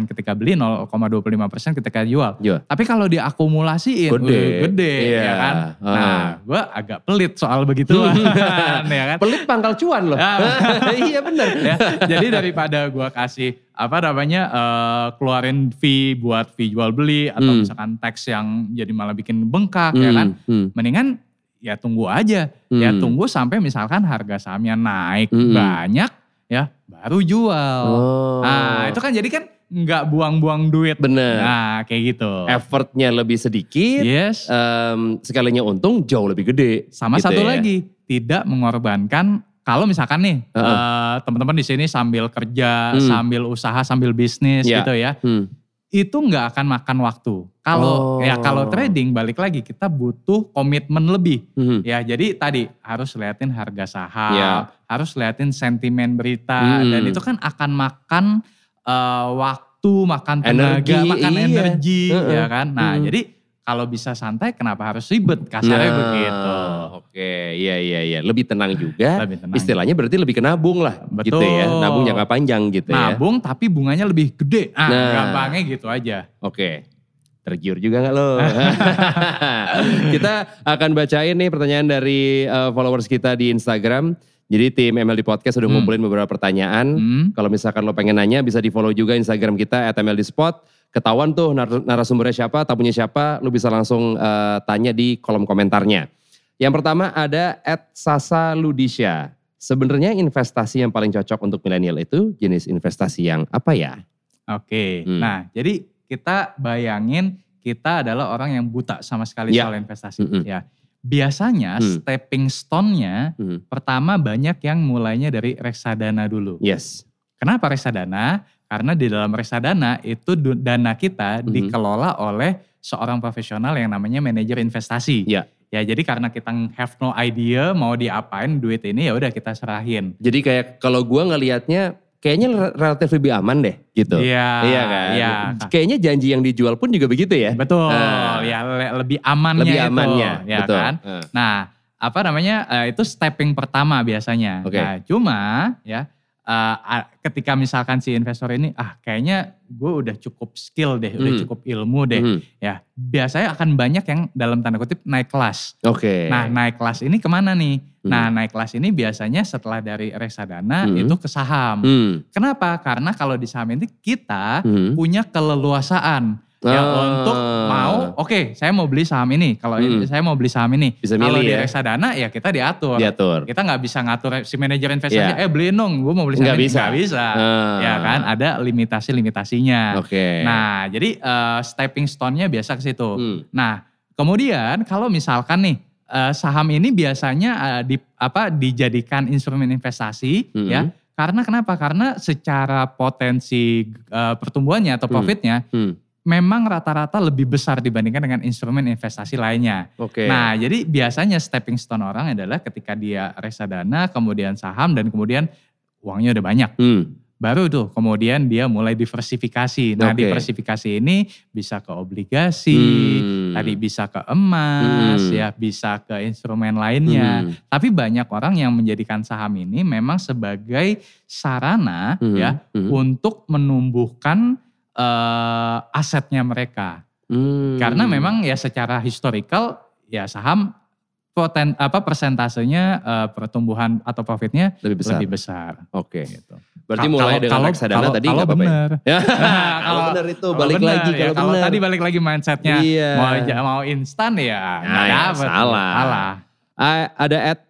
S2: ketika beli, 0,25% ketika jual.
S1: Jual.
S2: Tapi kalau diakumulasiin,
S1: Gede.
S2: uh, gede
S1: Iya.
S2: ya kan.
S1: Ah.
S2: Nah gue agak pelit soal begituan ya kan.
S1: Pelit pangkal cuan loh.
S2: Ah.
S1: iya bener.
S2: ya, jadi daripada gue kasih apa namanya eh, keluarin fee buat fee jual beli atau
S1: Hmm.
S2: misalkan teks yang jadi malah bikin bengkak ya kan.
S1: Hmm.
S2: Mendingan ya tunggu aja. Ya
S1: Hmm.
S2: tunggu sampai misalkan harga sahamnya naik
S1: Hmm.
S2: banyak ya baru jual.
S1: Oh.
S2: Nah itu kan jadi kan nggak buang-buang duit.
S1: Bener.
S2: Nah kayak gitu.
S1: Effortnya lebih sedikit.
S2: Yes.
S1: em, sekalinya untung jauh lebih gede.
S2: Sama
S1: gitu
S2: satu
S1: ya.
S2: lagi tidak mengorbankan kalau misalkan nih
S1: Heeh.
S2: eh, teman-teman di sini sambil kerja,
S1: Hmm.
S2: sambil usaha, sambil bisnis
S1: Ya.
S2: gitu ya.
S1: Hmm.
S2: Itu nggak akan makan waktu. Kalau
S1: Oh.
S2: ya kalau trading balik lagi kita butuh komitmen lebih.
S1: Hmm.
S2: Ya jadi tadi harus liatin harga saham,
S1: Ya.
S2: harus liatin sentimen berita
S1: Hmm.
S2: dan itu kan akan makan eh, waktu, makan tenaga,
S1: Energi,
S2: makan
S1: iya.
S2: energi
S1: Heeh.
S2: ya kan. Nah,
S1: Hmm.
S2: jadi kalau bisa santai kenapa harus ribet? Kasarnya
S1: Nah,
S2: begitu.
S1: Oke, iya iya iya. Lebih tenang juga.
S2: Lebih tenang.
S1: Istilahnya berarti lebih ke nabung lah, gitu
S2: Betul.
S1: ya. Nabung jangka panjang gitu ya.
S2: Nabung tapi bunganya lebih gede. Ah,
S1: Nah.
S2: gampangnya gitu aja.
S1: Oke. Tergiur juga gak lo? kita akan bacain nih pertanyaan dari eh, followers kita di Instagram. Jadi tim MLD Podcast udah
S2: Hmm.
S1: ngumpulin beberapa pertanyaan.
S2: Hmm.
S1: Kalau misalkan lo pengen nanya bisa di follow juga Instagram kita at MLD Spot. Ketahuan tuh nar- narasumbernya siapa, tamunya siapa, lo bisa langsung eh, tanya di kolom komentarnya. Yang pertama ada at Sasa Ludisha. Sebenarnya investasi yang paling cocok untuk milenial itu jenis investasi yang apa ya?
S2: Oke.
S1: Hmm.
S2: Nah, jadi kita bayangin kita adalah orang yang buta sama sekali
S1: Ya.
S2: soal investasi.
S1: Mm-mm.
S2: Ya. Biasanya
S1: Hmm.
S2: stepping stone-nya
S1: Hmm.
S2: pertama banyak yang mulainya dari reksadana dulu.
S1: Yes.
S2: Kenapa reksadana? Karena di dalam reksadana itu dana kita
S1: Mhm.
S2: dikelola oleh seorang profesional yang namanya manajer investasi.
S1: Ya.
S2: Ya, jadi karena kita have no idea mau diapain duit ini ya udah kita serahin.
S1: Jadi kayak kalau gua ngelihatnya kayaknya re- relatif lebih aman deh gitu.
S2: Iya.
S1: Iya kan?
S2: Iya.
S1: Kayaknya janji yang dijual pun juga begitu ya.
S2: Betul.
S1: Nah.
S2: ya le- lebih amannya
S1: Lebih
S2: itu,
S1: amannya.
S2: ya
S1: betul.
S2: kan?
S1: Heeh.
S2: Nah, apa namanya? eh, itu stepping pertama biasanya.
S1: Oke.
S2: Nah, cuma ya a- ketika misalkan si investor ini ah kayaknya gue udah cukup skill deh, udah
S1: Hmm.
S2: cukup ilmu deh.
S1: Mhm.
S2: Ya, biasanya akan banyak yang dalam tanda kutip naik kelas.
S1: Oke.
S2: Nah, naik kelas ini ke mana nih?
S1: Hmm.
S2: Nah, naik kelas ini biasanya setelah dari reksadana
S1: Hmm.
S2: itu ke saham.
S1: Hmm.
S2: Kenapa? Karena kalau di saham ini kita
S1: Hmm.
S2: punya keleluasaan ya
S1: Ah.
S2: untuk mau oke saya mau beli saham ini kalau
S1: Hmm.
S2: saya mau beli saham ini
S1: Bisa
S2: kalau
S1: milih
S2: di
S1: ya.
S2: reksadana ya kita diatur
S1: Diatur.
S2: kita nggak bisa ngatur si manajer investasi
S1: Iya.
S2: eh beliin dong gue mau beli saham
S1: Nggak
S2: ini
S1: bisa.
S2: nggak bisa
S1: Ah.
S2: ya kan ada limitasi limitasinya
S1: Oke.
S2: nah jadi eh, stepping stone-nya biasa ke situ
S1: Hmm.
S2: nah kemudian kalau misalkan nih eh, saham ini biasanya di apa dijadikan instrumen investasi
S1: Hmm.
S2: ya karena kenapa karena secara potensi eh, pertumbuhannya atau
S1: Hmm.
S2: profitnya
S1: Hmm.
S2: Memang rata-rata lebih besar dibandingkan dengan instrumen investasi lainnya.
S1: Oke.
S2: Nah, jadi biasanya stepping stone orang adalah ketika dia reksadana, kemudian saham, dan kemudian uangnya udah banyak.
S1: Hmm.
S2: Baru tuh kemudian dia mulai diversifikasi. Nah,
S1: Oke.
S2: diversifikasi ini bisa ke obligasi,
S1: Hmm.
S2: tadi bisa ke emas,
S1: Hmm.
S2: ya bisa ke instrumen lainnya.
S1: Hmm.
S2: Tapi banyak orang yang menjadikan saham ini memang sebagai sarana
S1: Hmm.
S2: ya
S1: Hmm.
S2: untuk menumbuhkan eh, asetnya mereka.
S1: Hmm.
S2: Karena memang ya secara historical ya saham poten, apa persentasenya eh, pertumbuhan atau profitnya
S1: lebih besar.
S2: lebih besar.
S1: Oke.
S2: Gitu.
S1: Berarti
S2: Ka-
S1: mulai
S2: kalau-
S1: dengan
S2: kalau-
S1: reksadana
S2: kalau-
S1: tadi
S2: kalau
S1: ya?
S2: bener.
S1: Ya,
S2: Nah,
S1: kalau benar itu
S2: Kalau
S1: balik
S2: bener,
S1: lagi
S2: ya,
S1: kalau
S2: kalau
S1: benar.
S2: tadi balik lagi mindsetnya
S1: Iya.
S2: mau mau instan ya
S1: Nah, ya, salah.
S2: Salah.
S1: Ah, ada at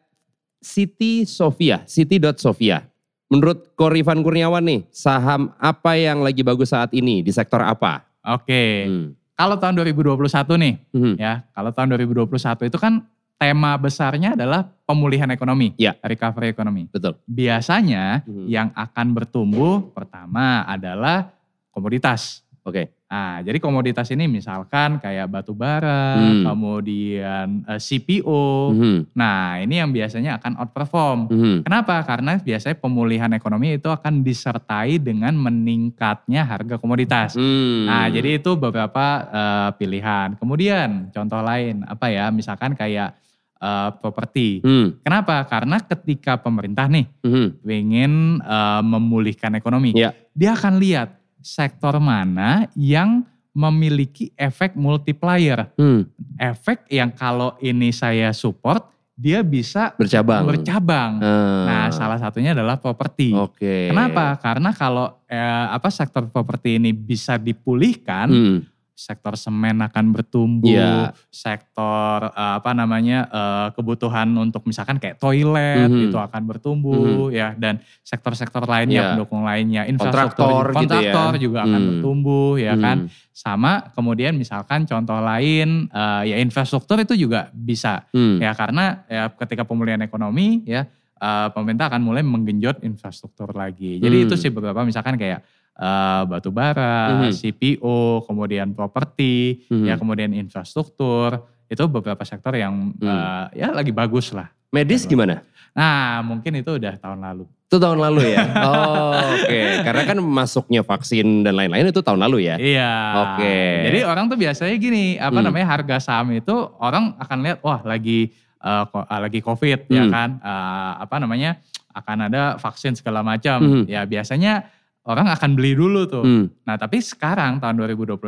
S1: Siti Sofia, Siti.sofia. Menurut Korifan Kurniawan nih, saham apa yang lagi bagus saat ini di sektor apa?
S2: Oke.
S1: Hmm.
S2: Kalau tahun 2021 nih
S1: Hmm.
S2: ya, kalau tahun 2021 itu kan tema besarnya adalah pemulihan ekonomi,
S1: Ya.
S2: recovery ekonomi.
S1: Betul.
S2: Biasanya
S1: Hmm.
S2: yang akan bertumbuh pertama adalah komoditas.
S1: Oke.
S2: Nah, jadi komoditas ini misalkan kayak batu bara,
S1: Hmm.
S2: kemudian eh, CPO.
S1: Mhm.
S2: Nah, ini yang biasanya akan outperform.
S1: Mhm.
S2: Kenapa? Karena biasanya pemulihan ekonomi itu akan disertai dengan meningkatnya harga komoditas.
S1: Hmm.
S2: Nah, jadi itu beberapa eh, pilihan. Kemudian contoh lain apa ya? Misalkan kayak eh, properti.
S1: Hmm.
S2: Kenapa? Karena ketika pemerintah nih
S1: Mhm.
S2: ingin eh, memulihkan ekonomi,
S1: Ya.
S2: dia akan lihat sektor mana yang memiliki efek multiplier.
S1: Hmm.
S2: Efek yang kalau ini saya support, dia bisa
S1: Bercabang.
S2: bercabang.
S1: Ah.
S2: Nah, salah satunya adalah properti.
S1: Oke.
S2: Kenapa? Karena kalau eh, apa sektor properti ini bisa dipulihkan,
S1: Hmm.
S2: Sektor semen akan bertumbuh,
S1: Iya.
S2: sektor eh, apa namanya eh, kebutuhan untuk misalkan kayak toilet
S1: Mhm.
S2: itu akan bertumbuh ya dan sektor-sektor lainnya
S1: Iya.
S2: pendukung lainnya infrastruktur
S1: Kontraktor gitu ya.
S2: juga akan
S1: Hmm.
S2: bertumbuh ya
S1: Hmm.
S2: kan sama kemudian misalkan contoh lain eh, ya infrastruktur itu juga bisa
S1: Hmm.
S2: ya karena ya ketika pemulihan ekonomi ya eh, pemerintah akan mulai menggenjot infrastruktur lagi jadi
S1: Hmm.
S2: itu sih beberapa misalkan kayak eh, batu bara,
S1: Mhm.
S2: CPO, kemudian properti,
S1: Mhm.
S2: ya kemudian infrastruktur, itu beberapa sektor yang
S1: Hmm.
S2: eh, ya lagi bagus lah.
S1: Medis gimana?
S2: Nah mungkin itu udah tahun lalu.
S1: Itu tahun lalu ya? Oh, oke. Karena kan masuknya vaksin dan lain-lain itu tahun lalu ya?
S2: Iya.
S1: Oke.
S2: Jadi orang tuh biasanya gini, apa
S1: Hmm.
S2: namanya harga saham itu orang akan lihat, wah lagi ah, lagi COVID ya
S1: Hmm.
S2: kan, Eh, apa namanya akan ada vaksin segala macam.
S1: Hmm.
S2: Ya biasanya orang akan beli dulu tuh.
S1: Hmm.
S2: Nah tapi sekarang tahun 2021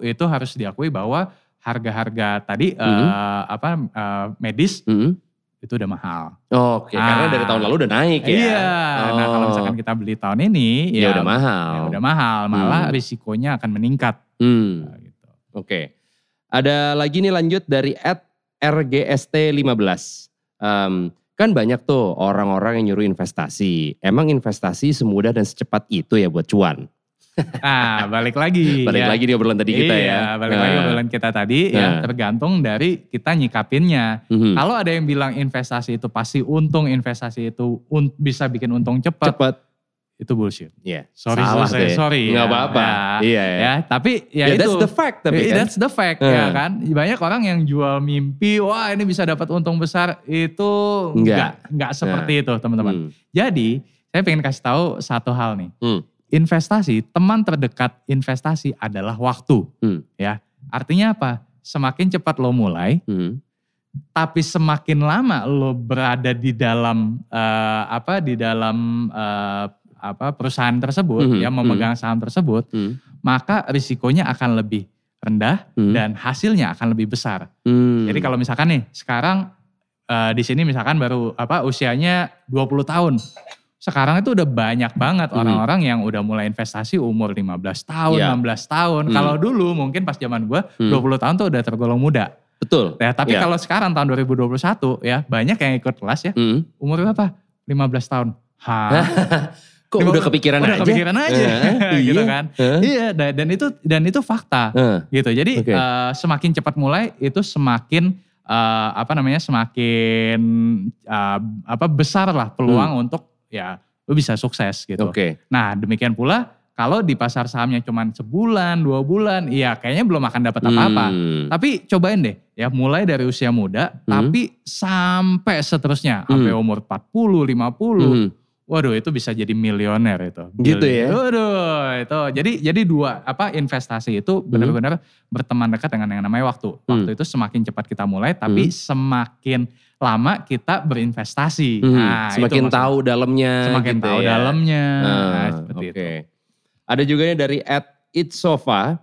S2: itu harus diakui bahwa harga-harga tadi eh,
S1: Mhm.
S2: apa eh, medis
S1: Hmm.
S2: itu udah mahal.
S1: Oke, karena
S2: Ah.
S1: dari tahun lalu udah naik ya?
S2: Iya. Nah kalau
S1: Oh.
S2: misalkan kita beli tahun ini
S1: ya, udah mahal.
S2: ya udah mahal, malah
S1: Hmm.
S2: risikonya akan meningkat.
S1: Hmm.
S2: Nah, gitu.
S1: Oke. Ada lagi nih lanjut dari at RGST15. Em, kan banyak tuh orang-orang yang nyuruh investasi. Emang investasi semudah dan secepat itu ya buat cuan?
S2: Nah balik lagi.
S1: Balik
S2: ya.
S1: lagi di obrolan tadi kita
S2: iya,
S1: ya.
S2: balik lagi
S1: Nah.
S2: obrolan kita tadi
S1: Nah.
S2: ya tergantung dari kita nyikapinnya.
S1: Mhm.
S2: Kalau ada yang bilang investasi itu pasti untung, investasi itu un- bisa bikin untung cepat,
S1: Cepat.
S2: Itu bullshit.
S1: Iya.
S2: Sorry,
S1: Salah
S2: sorry,
S1: deh.
S2: sorry.
S1: Nggak
S2: ya.
S1: apa-apa.
S2: Ya,
S1: Iya ya.
S2: ya, tapi ya,
S1: Ya,
S2: itu.
S1: that's the fact tapi
S2: Eh,
S1: kan.
S2: That's the fact ya kan. Banyak orang yang jual mimpi, wah ini bisa dapat untung besar, itu
S1: Enggak.
S2: enggak enggak seperti itu teman-teman.
S1: Hmm.
S2: Jadi saya pengen kasih tahu satu hal nih.
S1: Hmm.
S2: Investasi, teman terdekat investasi adalah waktu.
S1: Hmm.
S2: Ya, artinya apa? Semakin cepat lo mulai,
S1: Hmm.
S2: tapi semakin lama lo berada di dalam eh, apa? Di dalam eh, apa perusahaan tersebut,
S1: Mhm,
S2: ya memegang saham tersebut,
S1: Hmm.
S2: maka risikonya akan lebih rendah
S1: Hmm.
S2: dan hasilnya akan lebih besar.
S1: Hmm.
S2: Jadi kalau misalkan nih sekarang eh, di sini misalkan baru apa usianya 20 tahun. Sekarang itu udah banyak banget
S1: Mhm.
S2: orang-orang yang udah mulai investasi umur 15 tahun,
S1: Iya.
S2: 16 tahun.
S1: Hmm.
S2: Kalau dulu mungkin pas zaman gue
S1: Hmm.
S2: 20 tahun tuh udah tergolong muda.
S1: Betul.
S2: Ya, tapi
S1: Iya.
S2: kalau sekarang tahun 2021 ya banyak yang ikut kelas ya.
S1: Hmm.
S2: Umur berapa? 15 tahun. Hah?
S1: Kok
S2: Lima-
S1: udah kepikiran
S2: udah
S1: aja?
S2: kepikiran aja.
S1: Eh,
S2: gitu
S1: iya.
S2: kan.
S1: Eh,
S2: Iya, da- dan itu dan itu fakta
S1: eh.
S2: gitu. Jadi
S1: Oke.
S2: eh, semakin cepat mulai itu semakin eh, apa namanya semakin eh, apa besar lah peluang untuk ya lu bisa sukses gitu.
S1: Hmm. Oke.
S2: Nah demikian pula kalau di pasar sahamnya cuma sebulan dua bulan, iya kayaknya belum akan dapat apa-apa.
S1: Hmm.
S2: Tapi cobain deh ya mulai dari usia muda
S1: Hmm.
S2: tapi sampai seterusnya sampai
S1: Hmm.
S2: umur 40, 50.
S1: Hmm.
S2: Waduh itu bisa jadi milioner itu.
S1: Gitu ya?
S2: Waduh itu. Jadi jadi dua apa investasi itu benar-benar berteman dekat dengan yang namanya waktu. Waktu
S1: Hmm.
S2: itu semakin cepat kita mulai tapi semakin lama kita berinvestasi.
S1: Hmm.
S2: Nah, itu
S1: Semakin
S2: maksudnya.
S1: tahu dalamnya
S2: semakin
S1: gitu
S2: tahu
S1: ya.
S2: dalamnya.
S1: Ah,
S2: Nah, seperti
S1: Oke.
S2: itu.
S1: Ada juga dari at itsofa.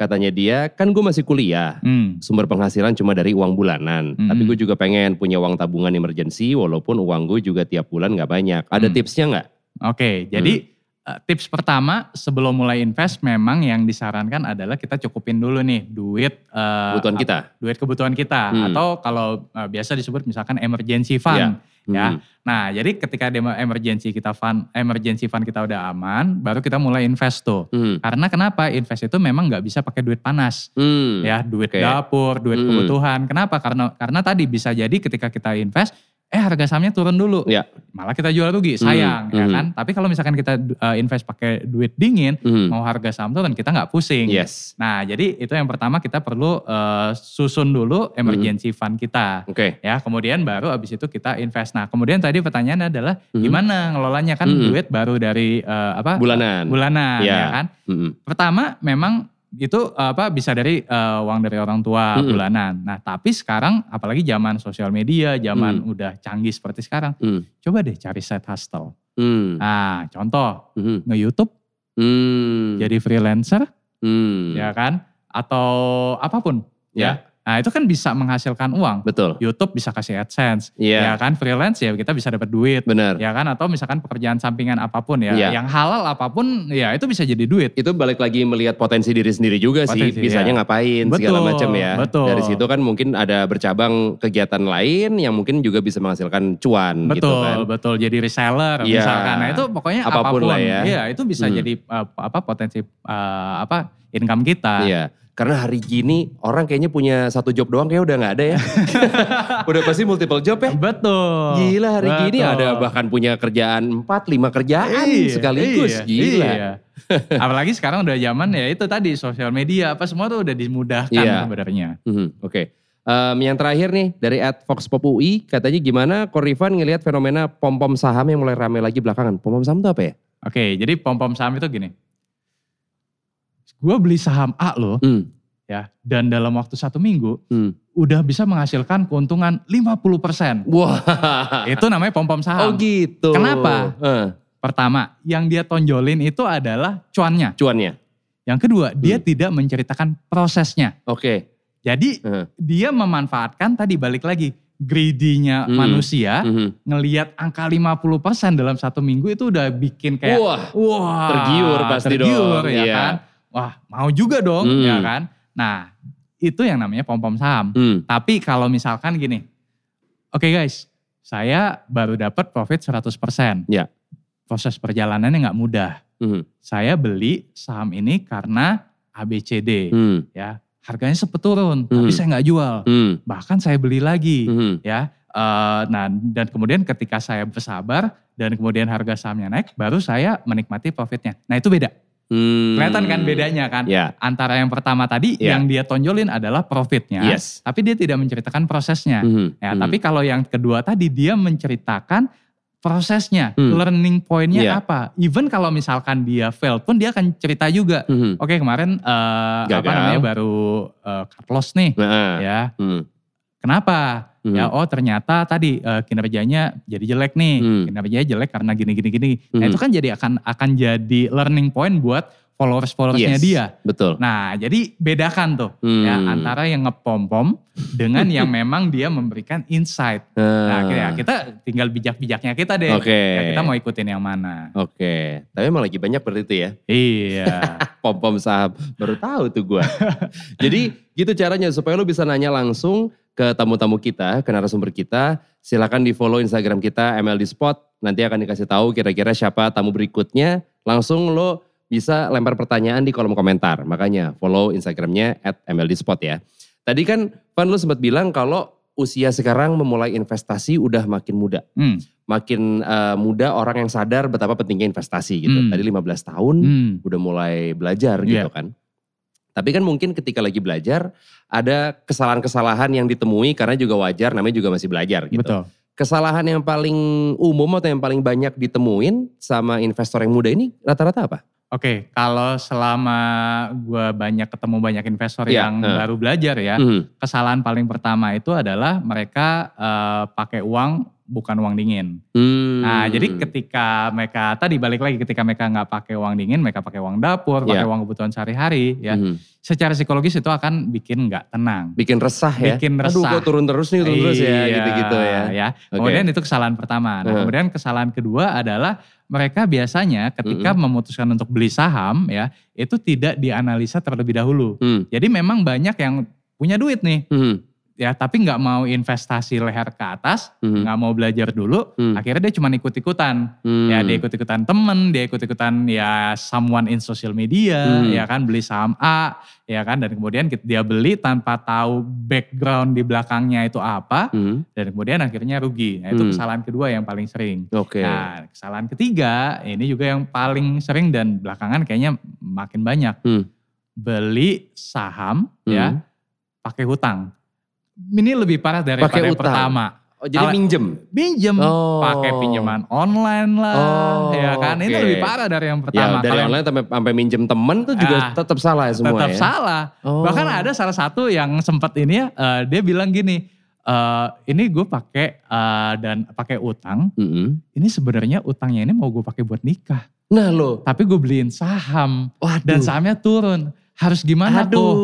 S1: Katanya dia kan gue masih kuliah.
S2: Hmm.
S1: Sumber penghasilan cuma dari uang bulanan.
S2: Mm-mm.
S1: Tapi gue juga pengen punya uang tabungan emergency walaupun uang gue juga tiap bulan nggak banyak. Ada
S2: Hmm.
S1: tipsnya nggak?
S2: Oke, jadi eh, tips pertama sebelum mulai invest memang yang disarankan adalah kita cukupin dulu nih duit eh,
S1: Kebutuhan kita.
S2: duit kebutuhan kita
S1: Hmm.
S2: atau kalau eh, biasa disebut misalkan emergency fund. Ya.
S1: Hmm.
S2: Nah, jadi ketika demo emergency kita fund emergency fund kita udah aman, baru kita mulai invest tuh.
S1: Hmm.
S2: Karena kenapa? Invest itu memang nggak bisa pakai duit panas.
S1: Hmm.
S2: Ya, duit
S1: Oke.
S2: dapur, duit
S1: Hmm.
S2: kebutuhan. Kenapa? Karena karena tadi bisa jadi ketika kita invest eh harga sahamnya turun dulu.
S1: Ya.
S2: Malah kita jual rugi, sayang
S1: Hmm,
S2: ya
S1: hmm.
S2: kan. Tapi kalau misalkan kita uh, invest pakai duit dingin,
S1: Hmm.
S2: mau harga saham turun kita nggak pusing.
S1: Yes.
S2: Nah, jadi itu yang pertama kita perlu uh, susun dulu emergency fund kita.
S1: Oke.
S2: Ya, kemudian baru abis itu kita invest. Nah, kemudian tadi pertanyaannya adalah
S1: Mhm.
S2: gimana ngelolanya kan
S1: Mhm.
S2: duit baru dari uh, apa?
S1: Bulanan.
S2: Bulanan
S1: Ya.
S2: ya kan.
S1: Hmm.
S2: Pertama memang itu apa bisa dari uh, uang dari orang tua
S1: Mhm.
S2: bulanan. Nah, tapi sekarang apalagi zaman sosial media, zaman
S1: Mhm.
S2: udah canggih seperti sekarang,
S1: Hmm.
S2: coba deh cari side hustle.
S1: Hmm.
S2: Nah, contoh
S1: Hmm.
S2: nge-YouTube
S1: Hmm.
S2: jadi freelancer
S1: Hmm.
S2: ya kan atau apa pun
S1: Ya.
S2: Nah, itu kan bisa menghasilkan uang.
S1: Betul.
S2: YouTube bisa kasih AdSense,
S1: Iya.
S2: ya kan freelance ya kita bisa dapat duit.
S1: Benar.
S2: Ya kan atau misalkan pekerjaan sampingan apa pun ya,
S1: Iya.
S2: yang halal apa pun ya itu bisa jadi duit.
S1: Itu balik lagi melihat potensi diri sendiri juga sih.
S2: Potensi,
S1: Bisanya
S2: ya.
S1: ngapain segala
S2: Betul,
S1: macam ya.
S2: betul.
S1: Dari situ kan mungkin ada bercabang kegiatan lain yang mungkin juga bisa menghasilkan cuan gitu
S2: Betul,
S1: kan.
S2: betul. Jadi reseller
S1: Iya.
S2: misalkan. Nah, itu pokoknya
S1: Apa
S2: pun apa pun.
S1: lah ya.
S2: Iya, itu bisa
S1: Hmm.
S2: jadi uh, apa potensi uh, apa income kita.
S1: Iya. Karena hari gini orang kayaknya punya satu job doang kayak udah nggak ada ya. udah pasti multiple job ya.
S2: Betul.
S1: Gila hari gini
S2: Betul.
S1: ada bahkan punya kerjaan 4 5 kerjaan
S2: Iya,
S1: sekaligus.
S2: iya,
S1: Gila.
S2: iya. Apalagi sekarang udah zaman ya itu tadi sosial media apa semua tuh udah dimudahkan
S1: Iya.
S2: sebenarnya.
S1: Mhm, Oke. Em, yang terakhir nih dari at Fox Pop UI katanya gimana Korifan ngelihat fenomena pom-pom saham yang mulai rame lagi belakangan. Pom-pom saham itu apa ya?
S2: Oke, jadi pom-pom saham itu gini. Gue beli saham A loh
S1: Hmm.
S2: ya dan dalam waktu satu minggu
S1: Hmm.
S2: udah bisa menghasilkan keuntungan 50%.
S1: Wah.
S2: Itu namanya pom-pom
S1: Oh
S2: saham.
S1: gitu.
S2: Kenapa?
S1: Eh,
S2: Pertama, yang dia tonjolin itu adalah cuannya.
S1: cuannya.
S2: Yang kedua, dia
S1: Hmm.
S2: tidak menceritakan prosesnya.
S1: Oke.
S2: Jadi
S1: Eh,
S2: dia memanfaatkan tadi balik lagi greedy-nya
S1: Hmm.
S2: manusia
S1: mhm.
S2: ngelihat angka 50% dalam satu minggu itu udah bikin kayak
S1: Wah.
S2: wah
S1: tergiur pasti
S2: tergiur,
S1: dong,
S2: ya
S1: iya.
S2: kan. Wah, mau juga dong
S1: Hmm.
S2: ya kan. Nah, itu yang namanya pom-pom saham.
S1: Hmm.
S2: Tapi kalau misalkan gini. Oke guys, saya baru dapat profit 100%.
S1: Ya.
S2: Proses perjalanannya nggak mudah.
S1: Mhm.
S2: Saya beli saham ini karena ABCD
S1: Hmm.
S2: ya. Harganya sempat turun, tapi
S1: Hmm.
S2: saya nggak jual.
S1: Hmm.
S2: Bahkan saya beli lagi
S1: Mhm.
S2: ya. Eh, nah dan kemudian ketika saya bersabar dan kemudian harga sahamnya naik, baru saya menikmati profitnya. Nah itu beda.
S1: Hmm.
S2: Kelihatan kan bedanya kan?
S1: Ya.
S2: Antara yang pertama tadi
S1: Ya.
S2: yang dia tonjolin adalah profitnya,
S1: Yes.
S2: tapi dia tidak menceritakan prosesnya.
S1: Mhm.
S2: Ya,
S1: Mhm.
S2: tapi kalau yang kedua tadi dia menceritakan prosesnya,
S1: Hmm.
S2: learning point-nya
S1: Iya.
S2: apa. Even kalau misalkan dia fail pun dia akan cerita juga.
S1: Mhm.
S2: Oke kemarin eh, apa namanya baru eh, cut loss nih,
S1: Nah.
S2: ya.
S1: Hmm.
S2: Kenapa?
S1: Mhm.
S2: Ya oh ternyata tadi eh, kinerjanya jadi jelek nih.
S1: Hmm.
S2: Kinerjanya jelek karena gini gini gini. Nah
S1: Mhm.
S2: itu kan jadi akan akan jadi learning point buat followers-followersnya
S1: Yes.
S2: dia.
S1: Betul.
S2: Nah jadi bedakan tuh
S1: Hmm.
S2: ya antara yang ngepom-pom dengan yang memang dia memberikan insight. Nah ya, kita tinggal bijak-bijaknya kita deh.
S1: Oke.
S2: Ya, kita mau ikutin yang mana.
S1: Oke, tapi emang lagi banyak berarti itu ya.
S2: Iya.
S1: Pom-pom saham. Baru tahu tuh gua. Jadi gitu caranya supaya lu bisa nanya langsung ke tamu-tamu kita, ke narasumber kita. Silakan di follow Instagram kita MLD Spot. Nanti akan dikasih tahu kira-kira siapa tamu berikutnya. Langsung lo bisa lempar pertanyaan di kolom komentar. Makanya follow Instagramnya at MLD Spot ya. Tadi kan Van lu sempat bilang kalau usia sekarang memulai investasi udah makin muda.
S2: Hmm.
S1: Makin eh, muda orang yang sadar betapa pentingnya investasi gitu.
S2: Hmm.
S1: Tadi 15 tahun
S2: Hmm.
S1: udah mulai belajar gitu
S2: Iya.
S1: kan. Tapi kan mungkin ketika lagi belajar ada kesalahan-kesalahan yang ditemui karena juga wajar namanya juga masih belajar gitu.
S2: Betul.
S1: Kesalahan yang paling umum atau yang paling banyak ditemuin sama investor yang muda ini rata-rata apa?
S2: Oke, kalau selama gue banyak ketemu banyak investor
S1: Iya,
S2: yang
S1: eh.
S2: baru belajar ya,
S1: Mhm.
S2: kesalahan paling pertama itu adalah mereka eh, pakai uang bukan uang dingin.
S1: Hmm.
S2: Nah, jadi ketika mereka tadi balik lagi ketika mereka nggak pakai uang dingin, mereka pakai uang dapur, pakai
S1: Ya.
S2: uang kebutuhan sehari-hari, ya.
S1: Mhm.
S2: Secara psikologis itu akan bikin nggak tenang.
S1: bikin resah ya.
S2: Bikin
S1: Aduh
S2: resah.
S1: kok turun terus nih, turun terus ya,
S2: Iya,
S1: gitu-gitu ya.
S2: ya. Kemudian itu kesalahan pertama. Nah,
S1: Uh-huh.
S2: kemudian kesalahan kedua adalah mereka biasanya ketika memutuskan untuk beli saham ya, itu tidak dianalisa terlebih dahulu.
S1: Hmm.
S2: Jadi memang banyak yang punya duit nih,
S1: Hmm.
S2: Ya tapi nggak mau investasi leher ke atas,
S1: Hmm.
S2: nggak mau belajar dulu,
S1: Hmm.
S2: akhirnya dia cuma ikut-ikutan.
S1: Hmm.
S2: Ya dia ikut-ikutan temen, dia ikut-ikutan ya someone in social media,
S1: Hmm.
S2: ya kan beli saham A, ya kan dan kemudian dia beli tanpa tahu background di belakangnya itu apa,
S1: Hmm.
S2: dan kemudian akhirnya rugi. Nah itu
S1: Hmm.
S2: kesalahan kedua yang paling sering.
S1: Oke.
S2: Nah kesalahan ketiga ini juga yang paling sering dan belakangan kayaknya makin banyak.
S1: Hmm.
S2: Beli saham
S1: Hmm.
S2: ya pakai hutang. Ini lebih parah daripada
S1: Pakai
S2: yang
S1: utang.
S2: pertama.
S1: Oh, jadi
S2: Kalau-
S1: minjem.
S2: Pinjem,
S1: Oh.
S2: pakai pinjaman online lah,
S1: Oh,
S2: ya kan. Ini
S1: oke.
S2: lebih parah dari yang
S1: Ya
S2: pertama.
S1: dari
S2: Kalau yang
S1: online sampai, sampai minjem temen tuh juga
S2: Ah,
S1: tetap salah ya semua
S2: tetap
S1: ya.
S2: salah.
S1: Oh.
S2: Bahkan ada salah satu yang sempat ini ya, eh, dia bilang gini, eh, ini gue pakai eh, dan pakai utang.
S1: Mm-mm.
S2: Ini sebenarnya utangnya ini mau gue pakai buat nikah,
S1: Nah lo,
S2: tapi gue beliin saham
S1: waduh.
S2: dan sahamnya turun. Harus gimana tuh?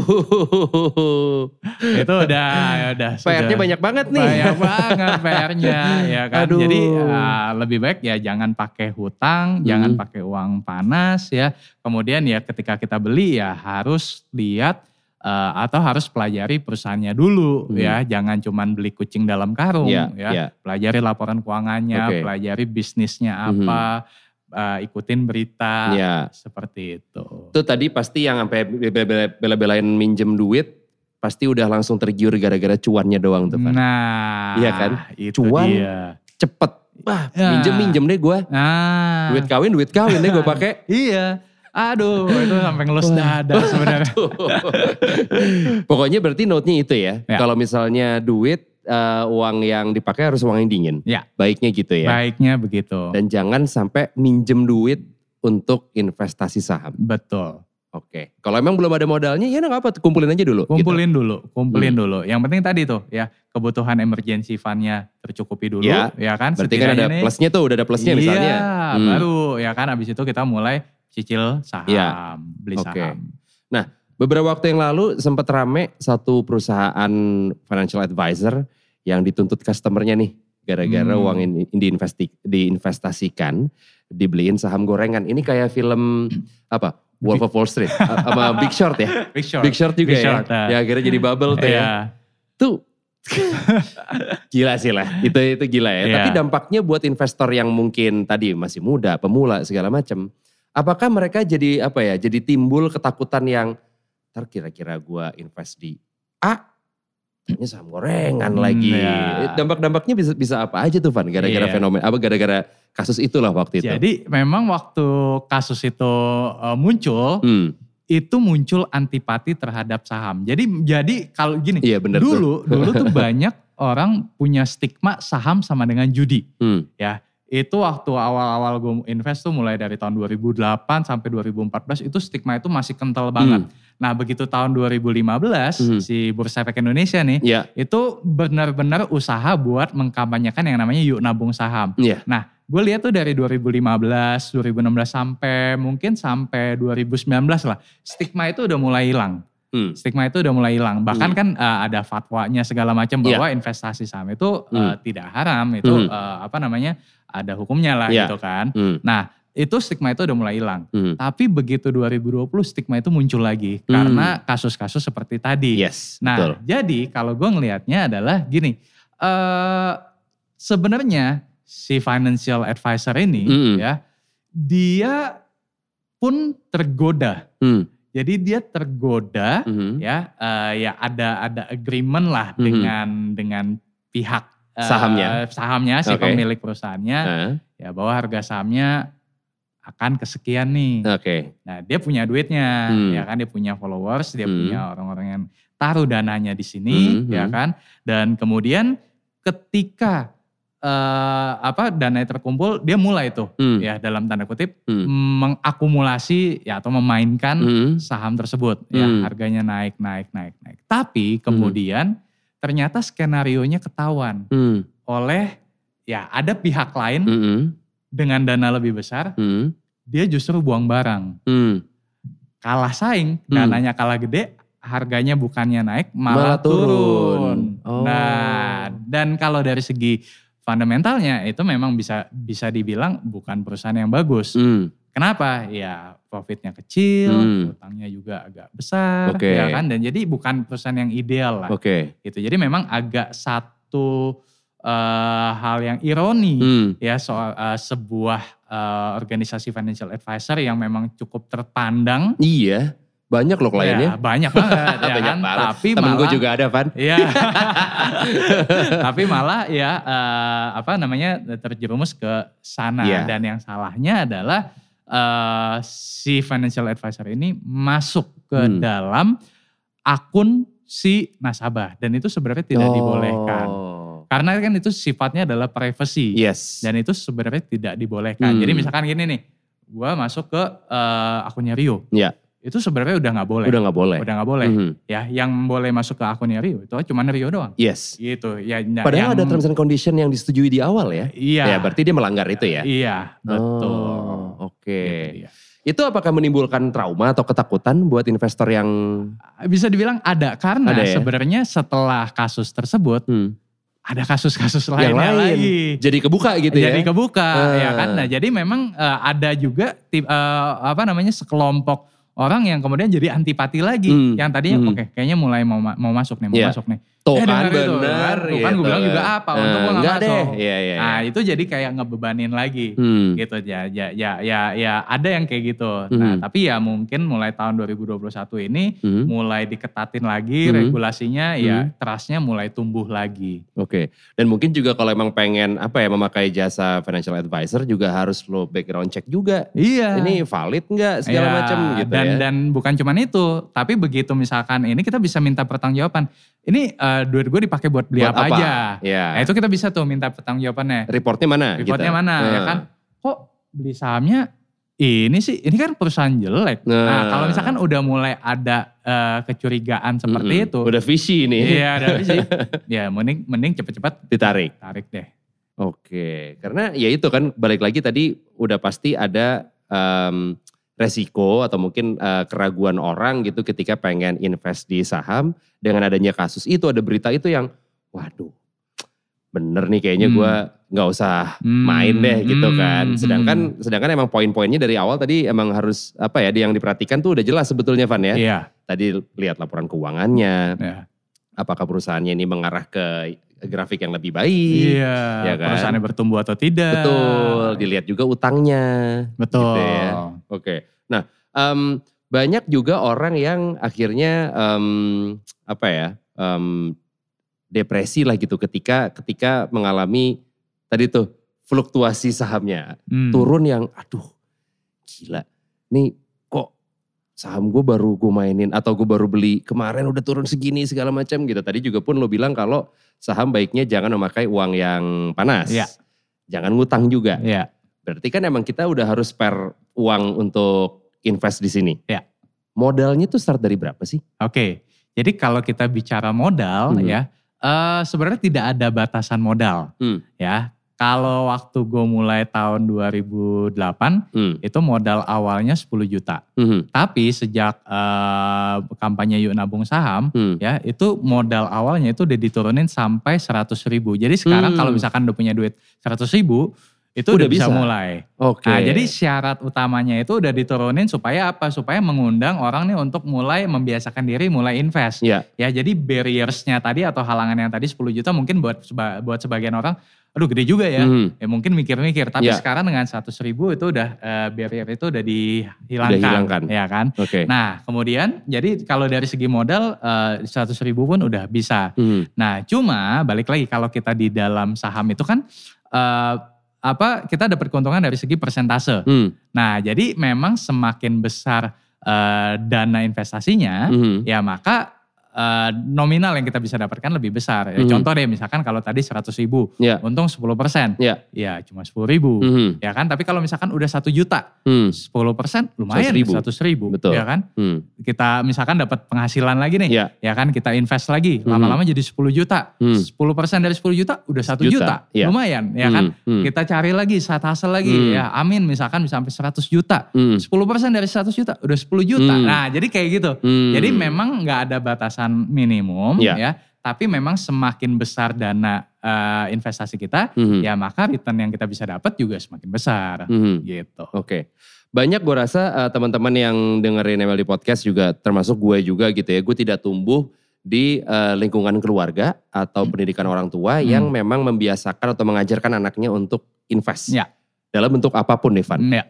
S2: Itu udah, udah.
S1: PR-nya banyak banget nih.
S2: Banyak banget PR-nya ya kan.
S1: Aduh.
S2: Jadi uh, lebih baik ya jangan pakai hutang, jangan
S1: Hmm.
S2: pakai uang panas ya. Kemudian ya ketika kita beli ya harus lihat uh, atau harus pelajari perusahaannya dulu
S1: Hmm.
S2: ya. Jangan cuman beli kucing dalam karung
S1: Iya,
S2: ya.
S1: iya.
S2: Pelajari laporan keuangannya,
S1: Oke.
S2: pelajari bisnisnya
S1: Mhm.
S2: apa, uh, ikutin berita
S1: Ya.
S2: seperti itu.
S1: Itu tadi pasti yang sampai bela- bela-belain minjem duit pasti udah langsung tergiur gara-gara cuannya doang tuh Van.
S2: Nah,
S1: Iya kan?
S2: Itu
S1: Cuan.
S2: dia.
S1: Cepet. Wah
S2: Ya.
S1: minjem minjem deh gue.
S2: Nah,
S1: Duit kawin duit kawin deh gue pakai.
S2: Iya. Aduh, itu sampai ngelus dada sebenarnya.
S1: Pokoknya berarti note-nya itu ya.
S2: Ya.
S1: Kalau misalnya duit eh, uang yang dipakai harus uang yang dingin.
S2: Ya.
S1: Baiknya gitu ya.
S2: Baiknya begitu.
S1: Dan jangan sampai minjem duit untuk investasi saham.
S2: Betul.
S1: Oke. Kalau emang belum ada modalnya ya nggak apa kumpulin aja dulu. gitu.
S2: Kumpulin dulu, kumpulin
S1: Hmm.
S2: dulu. Yang penting tadi tuh ya, kebutuhan emergency fund-nya tercukupi dulu,
S1: Ya.
S2: ya, kan?
S1: Berarti kan ada
S2: nih-
S1: plusnya tuh, udah ada plusnya
S2: iya,
S1: misalnya. Hmm.
S2: baru ya kan abis itu kita mulai cicil saham,
S1: Iya.
S2: beli
S1: Oke.
S2: saham.
S1: Beberapa waktu yang lalu sempat rame satu perusahaan financial advisor yang dituntut customernya nih gara-gara
S2: Hmm.
S1: uang ini diinvesti, diinvestasikan dibeliin saham gorengan. Ini kayak film apa? Wolf of Wall Street sama Big Short ya.
S2: Big Short.
S1: Big Short juga
S2: Big
S1: ya.
S2: Short, ah.
S1: Ya akhirnya jadi bubble tuh ya.
S2: Iya.
S1: Tuh gila sih lah. Itu itu gila ya.
S2: Iya.
S1: Tapi dampaknya buat investor yang mungkin tadi masih muda, pemula segala macam. Apakah mereka jadi apa ya? Jadi timbul ketakutan yang ntar kira-kira gua invest di A ini saham gorengan
S2: Hmm,
S1: lagi.
S2: ya.
S1: Dampak-dampaknya bisa bisa apa aja tuh Van? Gara-gara
S2: Iya.
S1: fenomena apa gara-gara kasus itulah waktu itu.
S2: Jadi memang waktu kasus itu uh, muncul,
S1: hmm,
S2: itu muncul antipati terhadap saham. Jadi jadi kalau gini,
S1: iya bener
S2: dulu
S1: tuh.
S2: dulu tuh banyak orang punya stigma saham sama dengan judi.
S1: Hmm,
S2: Itu waktu awal-awal gue invest tuh mulai dari tahun 2008 sampai 2014 itu stigma itu masih kental banget. Nah begitu tahun 2015
S1: Hmm.
S2: si Bursa Efek Indonesia nih
S1: Iya,
S2: itu benar-benar usaha buat mengkampanyekan yang namanya yuk nabung saham.
S1: iya.
S2: Gue lihat tuh dari 2015, 2016 sampai mungkin sampai 2019 lah. Stigma itu udah mulai hilang.
S1: Hmm,
S2: Stigma itu udah mulai hilang. Bahkan
S1: Hmm.
S2: kan uh, ada fatwanya segala macam bahwa investasi saham itu uh,
S1: Hmm.
S2: tidak haram. Itu
S1: Hmm.
S2: uh, apa namanya? ada hukumnya lah
S1: Iya.
S2: gitu kan.
S1: hmm,
S2: Nah, itu stigma itu udah mulai hilang.
S1: hmm.
S2: Tapi begitu 2020 stigma itu muncul lagi
S1: Hmm.
S2: karena kasus-kasus seperti tadi.
S1: Yes,
S2: Nah,
S1: betul.
S2: jadi kalau gue ngelihatnya adalah gini, eh sebenarnya si financial advisor ini
S1: Mm-mm.
S2: ya, dia pun tergoda.
S1: Hmm,
S2: Jadi dia tergoda
S1: hmm.
S2: ya, eh, ya ada ada agreement lah
S1: Mhm.
S2: dengan dengan pihak eh,
S1: Sahamnya.
S2: sahamnya si
S1: Oke.
S2: pemilik perusahaannya
S1: Nah,
S2: ya bahwa harga sahamnya akan kesekian nih.
S1: Oke.
S2: Nah dia punya duitnya,
S1: Hmm.
S2: ya kan dia punya followers, dia
S1: Hmm.
S2: punya orang-orang yang taruh dananya di sini,
S1: Hmm,
S2: ya
S1: hmm.
S2: kan. Dan kemudian ketika eh, apa dananya terkumpul, dia mulai tuh,
S1: Hmm,
S2: ya dalam tanda kutip
S1: hmm,
S2: mengakumulasi ya atau memainkan
S1: hmm.
S2: saham tersebut, ya
S1: Hmm.
S2: harganya naik, naik, naik, naik. Tapi kemudian ternyata skenario nya ketahuan.
S1: Hmm.
S2: oleh ya ada pihak lain
S1: Mm-mm.
S2: Dengan dana lebih besar,
S1: Mm.
S2: dia justru buang barang.
S1: Mm.
S2: Kalah saing,
S1: Hmm.
S2: dananya kalah gede, harganya bukannya naik
S1: Malah
S2: malah,
S1: turun.
S2: turun.
S1: Oh.
S2: Nah, dan kalau dari segi fundamentalnya itu memang bisa bisa dibilang bukan perusahaan yang bagus.
S1: Mm.
S2: Kenapa? Ya profitnya kecil,
S1: Hmm.
S2: utangnya juga agak besar,
S1: Oke.
S2: ya kan? Dan jadi bukan perusahaan yang ideal lah.
S1: Oke.
S2: Gitu. Jadi memang agak satu eh, hal yang ironi
S1: Mm.
S2: ya soal eh, sebuah eh, organisasi financial advisor yang memang cukup terpandang.
S1: Iya. Banyak loh
S2: Ya,
S1: kliennya.
S2: banyak banget ya
S1: Banyak
S2: kan.
S1: banget.
S2: Tapi
S1: Temen
S2: malah
S1: gue juga ada, Van.
S2: Iya. Tapi malah ya eh, apa namanya terjerumus ke sana
S1: Iya.
S2: dan yang salahnya adalah eh, si financial advisor ini masuk ke
S1: Hmm.
S2: dalam akun si nasabah dan itu sebenarnya tidak
S1: Oh.
S2: dibolehkan. Karena kan itu sifatnya adalah privacy
S1: Yes.
S2: dan itu sebenarnya tidak dibolehkan.
S1: Hmm.
S2: Jadi misalkan gini nih, gua masuk ke eh, akunnya Rio.
S1: Iya.
S2: Itu sebenarnya udah nggak boleh.
S1: Udah nggak boleh.
S2: Udah nggak boleh.
S1: Mhm.
S2: Ya, yang boleh masuk ke akunnya Rio itu cuma Rio doang.
S1: Yes.
S2: Gitu. Ya, nah,
S1: Padahal
S2: yang-
S1: ada terms and condition yang disetujui di awal ya. Ya
S2: Iya.
S1: berarti dia melanggar itu ya.
S2: Iya, betul.
S1: Oh, Oke.
S2: Gitu dia.
S1: Itu apakah menimbulkan trauma atau ketakutan buat investor yang
S2: Bisa dibilang ada karena
S1: Ada ya?
S2: sebenarnya setelah kasus tersebut
S1: hmm,
S2: ada kasus-kasus
S1: yang
S2: lainnya
S1: lain
S2: lagi.
S1: jadi kebuka gitu
S2: jadi
S1: ya?
S2: kebuka
S1: Ah.
S2: ya kan. Nah, jadi memang eh, ada juga eh, apa namanya sekelompok orang yang kemudian jadi antipati lagi.
S1: Hmm.
S2: Yang tadinya
S1: Hmm.
S2: oke kayaknya mulai mau ma- mau masuk nih, mau
S1: Iya.
S2: masuk nih.
S1: Tuh
S2: Eh,
S1: kan
S2: itu,
S1: bener.
S2: kan? Tuh kan gue
S1: gitu.
S2: bilang juga apa, untung
S1: Nah,
S2: gue gak masuk.
S1: deh. Iya, iya.
S2: Nah, itu jadi kayak ngebebanin lagi.
S1: Hmm.
S2: gitu ya ya ya ya ya ada yang kayak gitu. Nah,
S1: Mhm.
S2: tapi ya mungkin mulai tahun 2021 ini
S1: Hmm.
S2: mulai diketatin lagi
S1: Mhm.
S2: regulasinya ya
S1: Mhm.
S2: trustnya mulai tumbuh lagi.
S1: Oke. Dan mungkin juga kalau emang pengen apa ya memakai jasa financial advisor juga harus lo background check juga.
S2: Iya.
S1: Ini valid nggak segala
S2: Ya,
S1: macam gitu
S2: dan,
S1: ya.
S2: Dan bukan cuman itu, tapi begitu misalkan ini kita bisa minta pertanggungjawaban. Ini eh, duit gue dipakai buat beli
S1: Buat
S2: apa,
S1: apa?
S2: aja.
S1: Ya.
S2: Nah itu kita bisa tuh minta pertanggungjawabannya.
S1: Reportnya mana?
S2: Reportnya
S1: gitu.
S2: mana ya
S1: Nah.
S2: kan? Kok beli sahamnya ini sih, ini kan perusahaan jelek. Nah,
S1: Nah.
S2: kalau misalkan udah mulai ada eh, kecurigaan seperti
S1: Mm-mm.
S2: itu.
S1: Udah visi nih.
S2: Iya, dari sih. ya mending mending cepet-cepet
S1: Ditarik.
S2: tarik deh.
S1: Oke, karena ya itu kan balik lagi tadi udah pasti ada em, resiko atau mungkin eh, keraguan orang gitu ketika pengen invest di saham dengan adanya kasus itu ada berita itu yang waduh bener nih kayaknya
S2: Hmm.
S1: gua nggak usah
S2: Hmm,
S1: main deh gitu
S2: hmm,
S1: kan.
S2: hmm.
S1: Sedangkan sedangkan emang poin-poinnya dari awal tadi emang harus apa ya yang diperhatikan tuh udah jelas sebetulnya Van ya.
S2: Iya.
S1: Tadi lihat laporan keuangannya,
S2: ya.
S1: apakah perusahaannya ini mengarah ke grafik yang lebih baik.
S2: Iya,
S1: ya kan?
S2: perusahaannya bertumbuh atau tidak.
S1: Betul, dilihat juga utangnya.
S2: Betul.
S1: Gitu ya. Oke, nah em, banyak juga orang yang akhirnya em, apa ya em, depresi lah gitu ketika ketika mengalami tadi tuh fluktuasi sahamnya
S2: Hmm.
S1: turun yang aduh gila nih saham gue baru gue mainin atau gue baru beli kemarin udah turun segini segala macam gitu tadi juga pun lo bilang kalau saham baiknya jangan memakai uang yang panas
S2: Iya.
S1: jangan ngutang juga
S2: Iya.
S1: berarti kan emang kita udah harus spare uang untuk invest di sini
S2: Iya.
S1: modalnya tuh start dari berapa sih
S2: Oke, jadi kalau kita bicara modal
S1: Hmm.
S2: ya, eh, sebenarnya tidak ada batasan modal
S1: Hmm.
S2: ya. Kalau waktu gue mulai tahun 2008
S1: Hmm.
S2: itu modal awalnya 10 juta.
S1: Mhm.
S2: Tapi sejak eh, kampanye yuk nabung saham
S1: Hmm.
S2: ya itu modal awalnya itu udah diturunin sampai 100 ribu. Jadi sekarang
S1: Hmm.
S2: kalau misalkan udah punya duit 100 ribu itu
S1: Udah
S2: udah, bisa,
S1: bisa.
S2: mulai.
S1: oke
S2: Nah, jadi syarat utamanya itu udah diturunin supaya apa? Supaya mengundang orang nih untuk mulai membiasakan diri mulai invest.
S1: ya
S2: Ya, jadi barriersnya tadi atau halangan yang tadi 10 juta mungkin buat buat sebagian orang, aduh gede juga ya.
S1: Mhm.
S2: Ya mungkin mikir-mikir, tapi
S1: Ya.
S2: sekarang dengan 100 ribu itu udah eh, barrier itu udah dihilangkan.
S1: Udah hilangkan.
S2: Ya kan?
S1: oke
S2: Nah, kemudian jadi kalau dari segi modal eh, 100 ribu pun udah bisa.
S1: Mhm.
S2: Nah, cuma balik lagi kalau kita di dalam saham itu kan eh, apa kita dapat keuntungan dari segi persentase.
S1: Hmm.
S2: Nah, jadi memang semakin besar eh, dana investasinya,
S1: Mhm.
S2: ya maka eh, nominal yang kita bisa dapatkan lebih besar. Ya,
S1: Mhm.
S2: Contoh deh misalkan kalau tadi 100 ribu,
S1: Ya.
S2: untung 10 persen.
S1: Ya.
S2: Ya cuma 10 ribu.
S1: Mhm.
S2: Ya kan, tapi kalau misalkan udah 1 juta,
S1: Hmm.
S2: 10 persen lumayan
S1: 100.000.
S2: 100 ribu.
S1: Betul.
S2: Ya kan,
S1: Hmm.
S2: kita misalkan dapat penghasilan lagi nih.
S1: Ya.
S2: Ya kan, kita invest lagi,
S1: Mhm.
S2: lama-lama jadi 10 juta.
S1: Hmm.
S2: 10 persen dari 10 juta udah 1
S1: juta,
S2: juta.
S1: ya.
S2: Lumayan, ya kan.
S1: Hmm. Hmm.
S2: Kita cari lagi, side hustle lagi.
S1: Hmm.
S2: Ya amin, misalkan bisa sampai 100 juta.
S1: Hmm.
S2: 10 persen dari 100 juta udah 10 juta.
S1: Hmm.
S2: Nah jadi kayak gitu.
S1: Hmm.
S2: Jadi memang nggak ada batasan minimum
S1: Ya.
S2: ya. Tapi memang semakin besar dana eh, investasi kita,
S1: Mhm.
S2: ya maka return yang kita bisa dapat juga semakin besar.
S1: Mhm.
S2: Gitu.
S1: Oke. Banyak gue rasa eh, teman-teman yang dengerin MLD Podcast juga termasuk gue juga gitu ya. Gue tidak tumbuh di eh, lingkungan keluarga atau pendidikan orang tua yang memang membiasakan atau mengajarkan anaknya untuk invest.
S2: Ya.
S1: Dalam bentuk apa pun nih Van.
S2: Ya.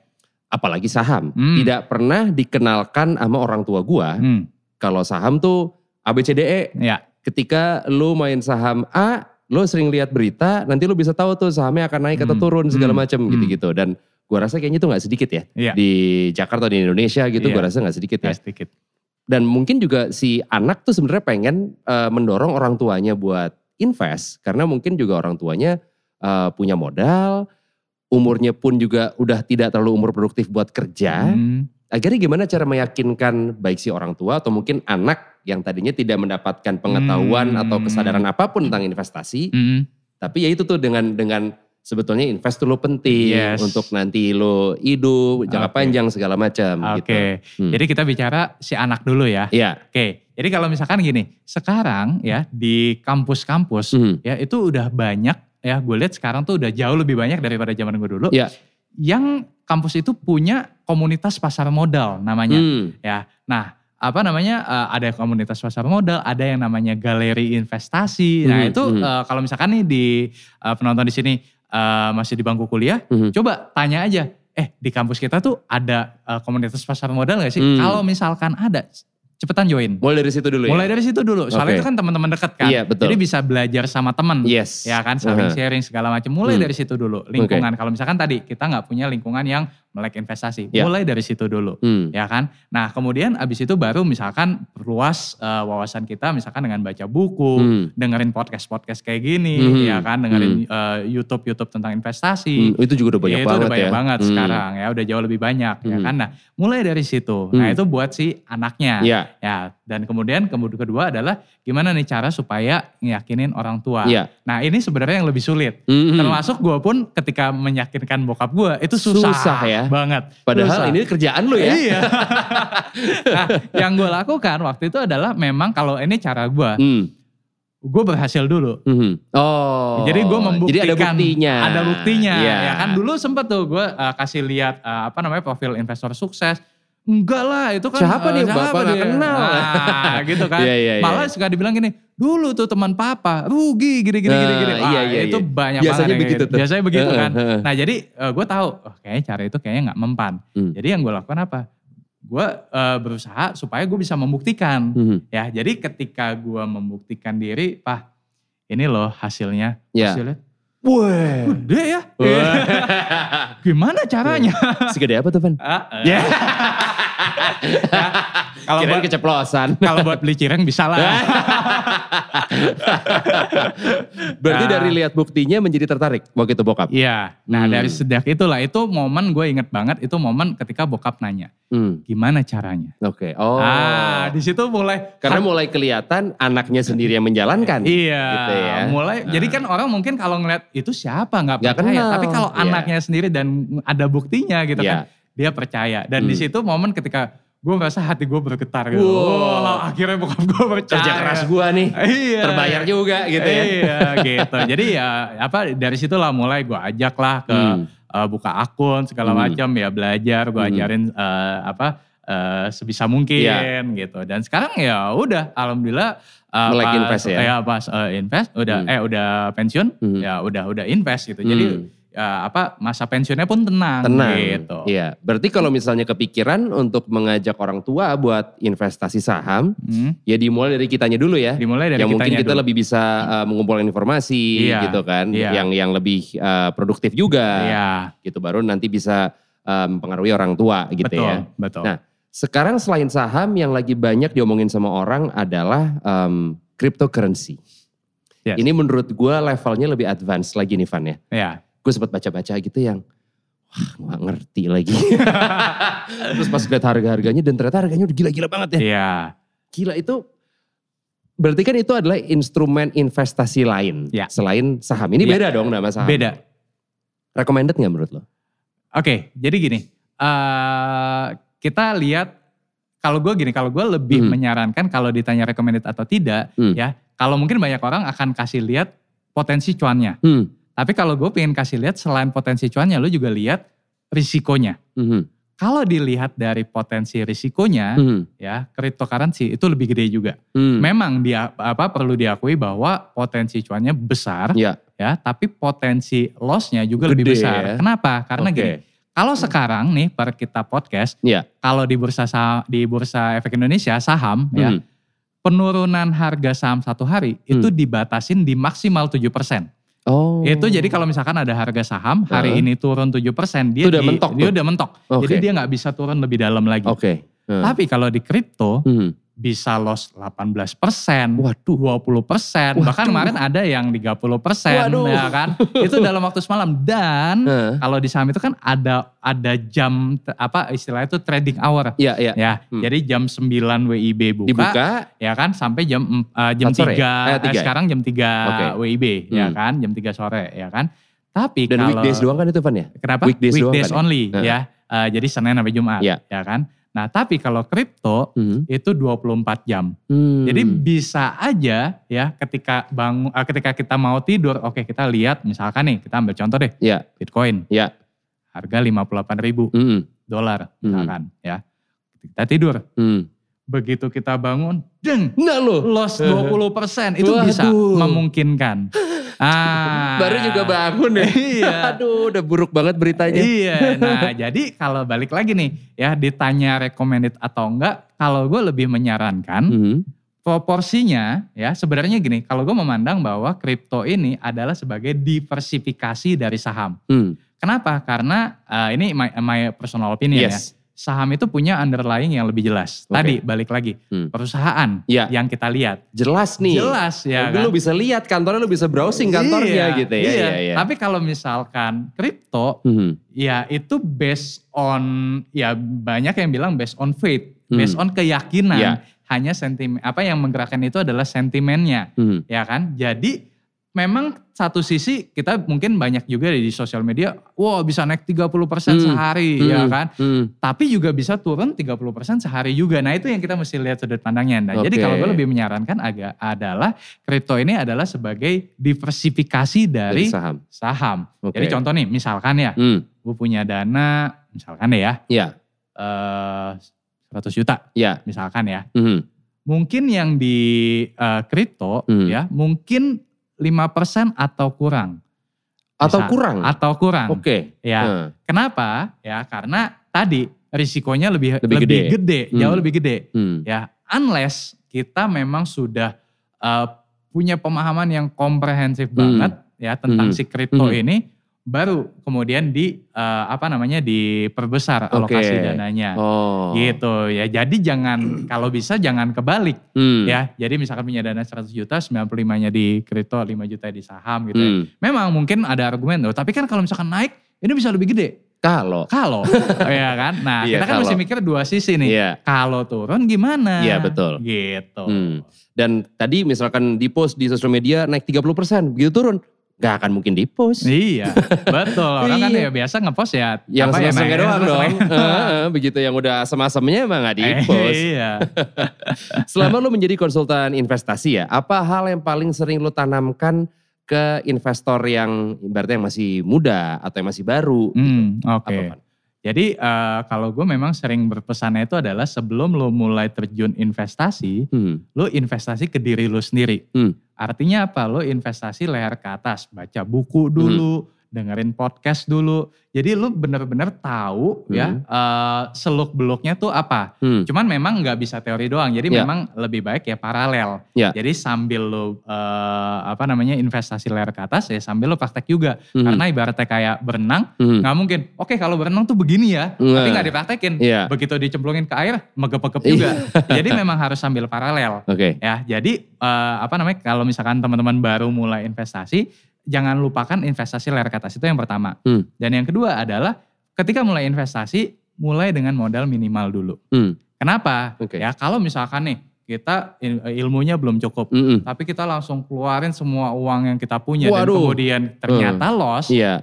S1: Apalagi saham.
S2: Hmm.
S1: Tidak pernah dikenalkan sama orang tua gue
S2: Hmm.
S1: kalau saham tuh ABCDE.
S2: Ya.
S1: Ketika lu main saham A, lu sering lihat berita, nanti lu bisa tahu tuh sahamnya akan naik atau
S2: Hmm.
S1: turun segala
S2: Hmm.
S1: macam
S2: Hmm.
S1: gitu-gitu. Dan gua rasa kayaknya itu nggak sedikit ya
S2: Iya.
S1: di Jakarta di Indonesia gitu.
S2: Iya.
S1: Gua rasa nggak sedikit ya.
S2: Ya, sedikit.
S1: Dan mungkin juga si anak tuh sebenarnya pengen eh, mendorong orang tuanya buat invest karena mungkin juga orang tuanya eh, punya modal, umurnya pun juga udah tidak terlalu umur produktif buat kerja.
S2: Hmm.
S1: Akhirnya gimana cara meyakinkan baik si orang tua atau mungkin anak yang tadinya tidak mendapatkan pengetahuan
S2: Hmm.
S1: atau kesadaran apa pun tentang investasi,
S2: Hmm.
S1: tapi ya itu tuh dengan dengan sebetulnya invest tuh lo penting
S2: Yes.
S1: untuk nanti lo hidup jangka
S2: Oke.
S1: panjang segala macam
S2: Oke.
S1: gitu. Hmm.
S2: Jadi kita bicara si anak dulu ya.
S1: Iya.
S2: Oke. Jadi kalau misalkan gini, sekarang ya di kampus-kampus
S1: Hmm.
S2: ya itu udah banyak ya gue lihat sekarang tuh udah jauh lebih banyak daripada zaman gue dulu.
S1: Iya.
S2: Yang kampus itu punya komunitas pasar modal namanya
S1: Hmm.
S2: ya. Nah apa namanya eh, ada komunitas pasar modal, ada yang namanya galeri investasi. Nah
S1: Hmm,
S2: itu
S1: hmm.
S2: eh, kalau misalkan nih di eh, penonton di sini eh, masih di bangku kuliah,
S1: Hmm.
S2: coba tanya aja. Eh di kampus kita tuh ada eh, komunitas pasar modal gak sih?
S1: Hmm.
S2: Kalau misalkan ada, cepetan join.
S1: Mulai dari situ dulu
S2: Mulai
S1: ya.
S2: dari situ dulu. Soalnya
S1: Oke.
S2: itu kan teman-teman dekat kan.
S1: Iya, betul.
S2: Jadi bisa belajar sama teman.
S1: Yes.
S2: Ya kan saling
S1: Uh-huh.
S2: sharing segala macam. Mulai
S1: Hmm.
S2: dari situ dulu. Lingkungan. Kalau misalkan tadi kita nggak punya lingkungan yang melek investasi.
S1: Iya.
S2: Mulai dari situ dulu.
S1: Hmm.
S2: Ya kan. Nah kemudian abis itu baru misalkan perluas eh, wawasan kita misalkan dengan baca buku.
S1: Hmm.
S2: Dengerin podcast-podcast kayak gini.
S1: Hmm.
S2: Ya kan. Dengerin eh, YouTube-YouTube tentang investasi.
S1: Hmm, Itu juga udah banyak
S2: Ya, itu
S1: banget
S2: udah banyak
S1: ya.
S2: banget
S1: Hmm.
S2: sekarang ya udah jauh lebih banyak ya
S1: Hmm.
S2: kan nah mulai dari situ nah
S1: Hmm.
S2: itu buat si anaknya
S1: Iya.
S2: ya dan kemudian kemudian kedua adalah gimana nih cara supaya ngeyakinin orang tua
S1: Iya.
S2: nah ini sebenarnya yang lebih sulit
S1: Hmm.
S2: termasuk gue pun ketika meyakinkan bokap gue itu susah,
S1: Susah ya.
S2: banget
S1: Padahal
S2: Susah.
S1: ini kerjaan lu ya.
S2: Iya. nah, yang gue lakukan waktu itu adalah memang kalau ini cara gue,
S1: Hmm.
S2: gue berhasil dulu.
S1: Mhm. Oh.
S2: Jadi gue membuktikan.
S1: Jadi ada buktinya.
S2: Ada buktinya.
S1: Iya.
S2: Ya kan dulu sempet tuh gue uh, kasih lihat uh, apa namanya profil investor sukses. Enggak lah itu kan.
S1: Siapa
S2: uh,
S1: nih? Bapak nggak
S2: dia?
S1: kenal.
S2: Nah, gitu kan.
S1: Iya, iya, iya.
S2: Malah suka dibilang gini, dulu tuh teman papa rugi gini gini gini gini. Wah,
S1: iya, iya,
S2: itu
S1: iya.
S2: banyak
S1: Biasanya
S2: banget.
S1: begitu
S2: kayak
S1: tuh.
S2: Biasanya begitu
S1: Heeh,
S2: kan. Nah jadi uh, gue tahu, oh, kayaknya cara itu kayaknya nggak mempan.
S1: Hmm.
S2: Jadi yang gue lakukan apa? Gue uh, berusaha supaya gue bisa membuktikan.
S1: Mhm.
S2: Ya, jadi ketika gua membuktikan diri, Pak, ini loh hasilnya.
S1: Ya.
S2: Hasilnya
S1: Wah.
S2: gede ya. Gimana caranya?
S1: Segede apa tuh, Van?
S2: Ah, eh.
S1: Ya.
S2: Kalau
S1: Kirain
S2: buat,
S1: keceplosan.
S2: kalau buat beli cireng bisa lah.
S1: Berarti
S2: Nah.
S1: dari lihat buktinya menjadi tertarik waktu itu bokap.
S2: Iya. Nah
S1: Hmm.
S2: dari sejak itulah, itu momen gue inget banget, itu momen ketika bokap nanya,
S1: Hmm.
S2: gimana caranya?
S1: Oke. Oh.
S2: Ah, di situ mulai.
S1: Karena mulai kelihatan anaknya sendiri yang menjalankan.
S2: Iya,
S1: Gitu ya.
S2: mulai.
S1: Ah.
S2: Jadi kan orang mungkin kalau ngeliat itu siapa nggak percaya.
S1: kenal.
S2: Tapi kalau
S1: Iya.
S2: anaknya sendiri dan ada buktinya gitu
S1: Iya.
S2: kan, dia percaya. Dan di
S1: Hmm.
S2: situ momen ketika gue merasa hati gue bergetar gitu.
S1: Wow.
S2: Wah, akhirnya bokap gue percaya.
S1: Kerja keras gua nih.
S2: Iya.
S1: Terbayar juga gitu ya.
S2: Iya gitu. Jadi ya apa dari situlah mulai gue ajak lah ke
S1: Hmm.
S2: eh, buka akun segala
S1: Hmm.
S2: macam ya belajar. Gue
S1: Hmm.
S2: ajarin eh, apa eh, sebisa mungkin
S1: Iya.
S2: gitu. Dan sekarang ya udah alhamdulillah eh,
S1: Melek
S2: pas-
S1: invest ya?
S2: pas eh, invest udah
S1: Hmm.
S2: eh udah pensiun
S1: Hmm.
S2: ya udah udah invest gitu. Jadi
S1: Hmm.
S2: ya, apa masa pensiunnya pun tenang,
S1: Tenang.
S2: gitu.
S1: Iya. Berarti kalau misalnya kepikiran untuk mengajak orang tua buat investasi saham,
S2: Hmm.
S1: ya dimulai dari kitanya dulu ya.
S2: Dimulai dari
S1: yang mungkin
S2: kitanya
S1: kita
S2: dulu.
S1: lebih bisa uh, mengumpulkan informasi
S2: Iya,
S1: gitu kan,
S2: iya.
S1: yang yang lebih uh, produktif juga,
S2: Iya,
S1: gitu baru nanti bisa um, mempengaruhi orang tua gitu
S2: betul,
S1: ya.
S2: betul.
S1: Nah, Sekarang selain saham yang lagi banyak diomongin sama orang adalah um, cryptocurrency.
S2: Yes.
S1: Ini menurut gue levelnya lebih advance lagi nih Van ya.
S2: Ya.
S1: Gue sempat baca-baca gitu yang wah gak ngerti lagi. Terus pas lihat harga-harganya dan ternyata harganya udah gila-gila banget ya.
S2: Iya.
S1: Gila itu berarti kan itu adalah instrumen investasi lain
S2: Ya.
S1: selain saham. Ini
S2: Ya.
S1: beda dong nama saham.
S2: Beda.
S1: Recommended nggak menurut lo?
S2: Oke, jadi gini. eh kita lihat kalau gue gini, kalau gue lebih
S1: Hmm.
S2: menyarankan kalau ditanya recommended atau tidak,
S1: Hmm.
S2: ya. Kalau mungkin banyak orang akan kasih lihat potensi cuannya.
S1: Hmm.
S2: Tapi kalau gue pengen kasih lihat selain potensi cuannya, lo juga lihat risikonya.
S1: Mhm.
S2: Kalau dilihat dari potensi risikonya,
S1: Mhm.
S2: ya cryptocurrency itu lebih gede juga.
S1: Hmm.
S2: Memang dia apa perlu diakui bahwa potensi cuannya besar,
S1: Ya.
S2: ya, tapi potensi lossnya juga lebih
S1: Gede
S2: besar.
S1: ya.
S2: Kenapa? Karena
S1: Oke.
S2: gini, kalau sekarang nih per kita podcast,
S1: Ya.
S2: kalau di bursa saham, di bursa efek Indonesia saham, ya
S1: Mhm.
S2: penurunan harga saham satu hari
S1: Hmm.
S2: itu dibatasin di maksimal 7%.
S1: Oh.
S2: Itu jadi kalau misalkan ada harga saham hari
S1: Heeh.
S2: ini turun 7%, dia
S1: Itu udah
S2: di-
S1: mentok
S2: dia
S1: tuh?
S2: udah mentok.
S1: Oke.
S2: Jadi dia nggak bisa turun lebih dalam lagi.
S1: Oke. Heeh.
S2: Tapi kalau di kripto
S1: Mhm.
S2: Bisa loss 18%,
S1: Waduh.
S2: 20%, bahkan
S1: Waduh.
S2: kemarin ada yang 30%
S1: Waduh.
S2: ya kan. Itu dalam waktu semalam dan
S1: Heeh.
S2: kalau di saham itu kan ada ada jam apa istilahnya itu trading hour.
S1: Iya, iya.
S2: Ya,
S1: Hmm.
S2: jadi jam 9 WIB buka,
S1: Dibuka.
S2: ya kan sampai jam eh, jam
S1: sore?
S2: 3,
S1: Eh,
S2: eh,
S1: tiga ya?
S2: sekarang jam 3
S1: Oke.
S2: WIB ya
S1: Hmm.
S2: kan, jam 3 sore ya kan. Tapi
S1: Dan
S2: kalau
S1: weekdays doang kan itu Van ya?
S2: Kenapa?
S1: Weekdays doang kan ya?
S2: only
S1: Heeh.
S2: ya. Eh, jadi Senin sampai Jumat
S1: Iya.
S2: ya kan. Nah, tapi kalau kripto
S1: Mhm.
S2: itu 24 jam.
S1: Hmm.
S2: Jadi bisa aja ya ketika bangun eh, ketika kita mau tidur, oke kita lihat misalkan nih kita ambil contoh deh
S1: Ya,
S2: Bitcoin
S1: ya.
S2: harga 58 ribu
S1: Mhm.
S2: dolar
S1: Hmm.
S2: misalkan ya. Kita tidur,
S1: Hmm.
S2: begitu kita bangun, deng
S1: Nah lo.
S2: loss 20% itu bisa memungkinkan. Ah,
S1: Baru juga bangun ya.
S2: Iya.
S1: Aduh, udah buruk banget beritanya.
S2: Iya, nah jadi kalau balik lagi nih ya ditanya recommended atau enggak, kalau gue lebih menyarankan
S1: Mhm.
S2: proporsinya ya sebenarnya gini, kalau gue memandang bahwa kripto ini adalah sebagai diversifikasi dari saham.
S1: Hmm.
S2: Kenapa? Karena eh, ini my, my personal opinion ya. Saham itu punya underlying yang lebih jelas.
S1: Oke.
S2: Tadi balik lagi,
S1: Hmm.
S2: perusahaan
S1: Ya.
S2: yang kita lihat.
S1: Jelas nih.
S2: Jelas ya
S1: Lu
S2: kan.
S1: bisa lihat kantornya, lu bisa browsing kantornya
S2: Iya,
S1: gitu ya.
S2: iya.
S1: Iya, iya.
S2: Tapi kalau misalkan kripto
S1: Mhm.
S2: Ya itu based on ya banyak yang bilang based on faith,
S1: Hmm.
S2: based on keyakinan.
S1: Ya.
S2: Hanya sentimen apa yang menggerakkan itu adalah sentimennya,
S1: Mhm.
S2: ya kan? Jadi memang satu sisi kita mungkin banyak juga di sosial media, wah bisa naik 30%
S1: Hmm.
S2: sehari,
S1: Hmm.
S2: ya kan?
S1: Hmm.
S2: Tapi juga bisa turun 30% sehari juga. Nah itu yang kita mesti lihat sudut pandangnya. Nah jadi
S1: Oke.
S2: kalau gue lebih menyarankan agak adalah kripto ini adalah sebagai diversifikasi
S1: Dari
S2: dari
S1: saham.
S2: saham.
S1: Oke.
S2: Jadi contoh nih, misalkan ya,
S1: Hmm.
S2: gue punya dana, misalkan deh ya,
S1: Ya,
S2: eh 100 juta,
S1: ya.
S2: misalkan ya.
S1: Mhm.
S2: Mungkin yang di kripto
S1: Hmm.
S2: ya, mungkin 5% atau kurang.
S1: Atau
S2: Bisa.
S1: kurang.
S2: Atau kurang.
S1: Oke.
S2: Ya,
S1: Nah.
S2: kenapa? Ya, karena tadi risikonya lebih
S1: Lebih
S2: lebih,
S1: gede.
S2: gede,
S1: Hmm.
S2: jauh lebih gede.
S1: Hmm.
S2: Ya, unless kita memang sudah eh, punya pemahaman yang komprehensif
S1: Hmm.
S2: banget ya tentang
S1: Hmm.
S2: si kripto
S1: Hmm.
S2: ini baru kemudian di eh, apa namanya diperbesar alokasi
S1: Oke.
S2: dananya.
S1: Oh.
S2: Gitu ya. Jadi jangan kalau bisa jangan kebalik
S1: Hmm.
S2: ya. Jadi misalkan punya dana 100 juta, 95-nya di kripto, 5 juta di saham gitu ya.
S1: Hmm.
S2: Memang mungkin ada argumen loh, tapi kan kalau misalkan naik ini bisa lebih gede.
S1: Kalau.
S2: Kalau ya kan. Nah,
S1: Iya,
S2: kita kan mesti
S1: kalau.
S2: mikir dua sisi nih.
S1: Iya.
S2: Kalau turun gimana?
S1: Iya, betul.
S2: Gitu.
S1: Hmm. Dan tadi misalkan di post di sosial media naik 30%, begitu turun, gak akan mungkin di post.
S2: Iya, betul. Orang kan
S1: Iya.
S2: ya biasa ngepost ya.
S1: Yang
S2: ya,
S1: seneng-senengnya
S2: naik-
S1: doang dong. begitu yang udah asem-asemnya emang gak di post.
S2: Iya.
S1: Selama lu menjadi konsultan investasi ya, apa hal yang paling sering lu tanamkan ke investor yang ibaratnya yang masih muda atau yang masih baru? gitu?
S2: Hmm, Oke.
S1: Apa, Van?
S2: Jadi eh, kalau gue memang sering berpesannya itu adalah sebelum lo mulai terjun investasi,
S1: Hmm.
S2: lo investasi ke diri lo sendiri.
S1: Hmm.
S2: Artinya apa? Lo investasi leher ke atas, baca buku dulu, dengerin podcast dulu. Jadi lu bener-bener tahu ya eh, seluk beluknya tuh apa.
S1: Hmm.
S2: Cuman memang nggak bisa teori doang. Jadi
S1: Ya.
S2: memang lebih baik ya paralel.
S1: Ya.
S2: Jadi sambil lu eh, apa namanya investasi layar ke atas ya sambil lu praktek juga.
S1: Hmm.
S2: Karena ibaratnya kayak berenang
S1: Hmm.
S2: nggak mungkin. Oke kalau berenang tuh begini ya,
S1: Nggak.
S2: tapi nggak dipraktekin.
S1: Iya.
S2: Begitu dicemplungin ke air megep-megep juga. jadi memang harus sambil paralel.
S1: Oke.
S2: Ya, jadi eh, apa namanya kalau misalkan teman-teman baru mulai investasi, jangan lupakan investasi layar ke atas itu yang pertama.
S1: Hmm.
S2: Dan yang kedua adalah ketika mulai investasi, mulai dengan modal minimal dulu.
S1: Hmm.
S2: Kenapa?
S1: Oke.
S2: Ya kalau misalkan nih kita il- ilmunya belum cukup,
S1: Mm-mm.
S2: tapi kita langsung keluarin semua uang yang kita punya dan
S1: Waduh.
S2: kemudian ternyata loss,
S1: Iya.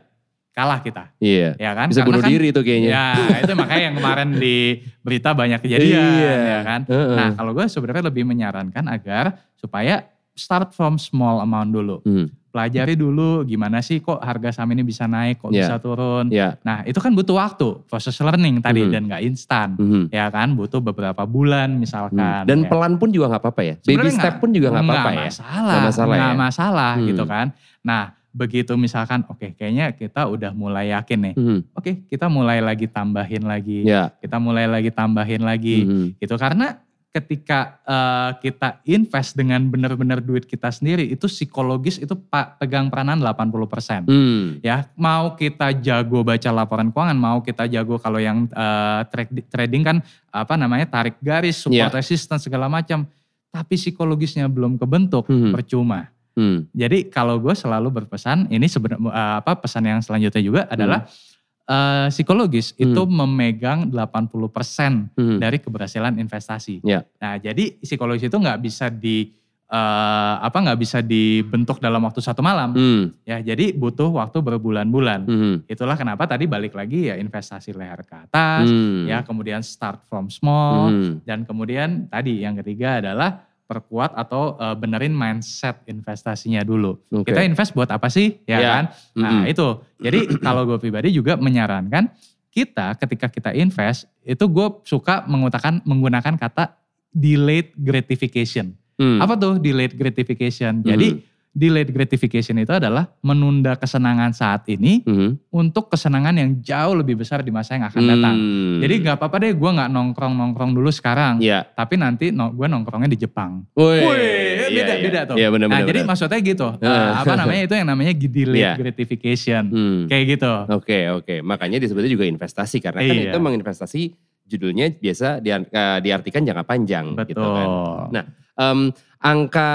S2: kalah kita.
S1: Iya.
S2: Ya kan?
S1: Bisa
S2: Karena
S1: bunuh
S2: kan-
S1: diri tuh kayaknya.
S2: Ya, itu makanya yang kemarin di berita banyak kejadian,
S1: Iya.
S2: ya kan.
S1: Heeh.
S2: Nah, kalau gue sebenarnya lebih menyarankan agar supaya start from small amount dulu.
S1: Hmm.
S2: Pelajari dulu gimana sih kok harga saham ini bisa naik, kok
S1: Iya.
S2: bisa turun.
S1: Iya.
S2: Nah, itu kan butuh waktu, proses learning tadi
S1: Mhm.
S2: dan nggak instan.
S1: Mhm.
S2: Ya kan, butuh beberapa bulan
S1: Hmm.
S2: misalkan.
S1: Dan
S2: ya.
S1: pelan pun juga nggak apa-apa ya. Baby
S2: Sebenarnya
S1: step pun juga nggak apa-apa ya.
S2: masalah,
S1: Nggak masalah
S2: nggak
S1: ya?
S2: masalah
S1: Hmm.
S2: gitu kan. Nah, begitu misalkan oke kayaknya kita udah mulai yakin nih.
S1: Mhm.
S2: Oke, kita mulai lagi tambahin lagi.
S1: Ya.
S2: Kita mulai lagi tambahin lagi
S1: Mhm.
S2: gitu karena ketika eh, kita invest dengan benar-benar duit kita sendiri itu psikologis itu pa- pegang peranan 80%.
S1: Hmm.
S2: Ya, mau kita jago baca laporan keuangan, mau kita jago kalau yang eh, tra- trading kan apa namanya tarik garis, support
S1: Iya.
S2: resistance segala macam, tapi psikologisnya belum kebentuk,
S1: Mhm.
S2: percuma.
S1: Hmm.
S2: Jadi kalau gue selalu berpesan, ini sebenarnya apa pesan yang selanjutnya juga adalah eh, psikologis
S1: Hmm.
S2: itu memegang 80%
S1: Hmm.
S2: dari keberhasilan investasi.
S1: Ya.
S2: Nah, jadi psikologis itu nggak bisa di eh, apa nggak bisa dibentuk dalam waktu satu malam.
S1: Hmm.
S2: Ya, jadi butuh waktu berbulan-bulan.
S1: Hmm.
S2: Itulah kenapa tadi balik lagi ya investasi leher ke atas,
S1: Hmm.
S2: ya kemudian start from small,
S1: Hmm.
S2: dan kemudian tadi yang ketiga adalah perkuat atau eh, benerin mindset investasinya dulu.
S1: Oke.
S2: Kita invest buat apa sih, ya
S1: Ya.
S2: kan? Nah
S1: Mhm.
S2: itu, jadi kalau gue pribadi juga menyarankan kita ketika kita invest itu gue suka mengutakan menggunakan kata delayed gratification.
S1: Hmm.
S2: Apa tuh delayed gratification? Jadi delayed gratification itu adalah menunda kesenangan saat ini
S1: Mhm.
S2: untuk kesenangan yang jauh lebih besar di masa yang akan datang.
S1: Hmm.
S2: Jadi nggak apa-apa deh gue nggak nongkrong-nongkrong dulu sekarang.
S1: Ya.
S2: Tapi nanti no, gue nongkrongnya di Jepang.
S1: Woi.
S2: Wih,
S1: Iya,
S2: beda,
S1: iya.
S2: beda tuh.
S1: Iya benar
S2: nah jadi maksudnya gitu.
S1: Eh.
S2: Eh, apa namanya itu yang namanya delayed
S1: Iya.
S2: gratification.
S1: Hmm.
S2: Kayak gitu.
S1: Oke oke, makanya disebutnya juga investasi karena kan
S2: Iya.
S1: itu memang investasi judulnya biasa diar- eh, diartikan jangka panjang
S2: Betul.
S1: gitu kan. Nah, Em, angka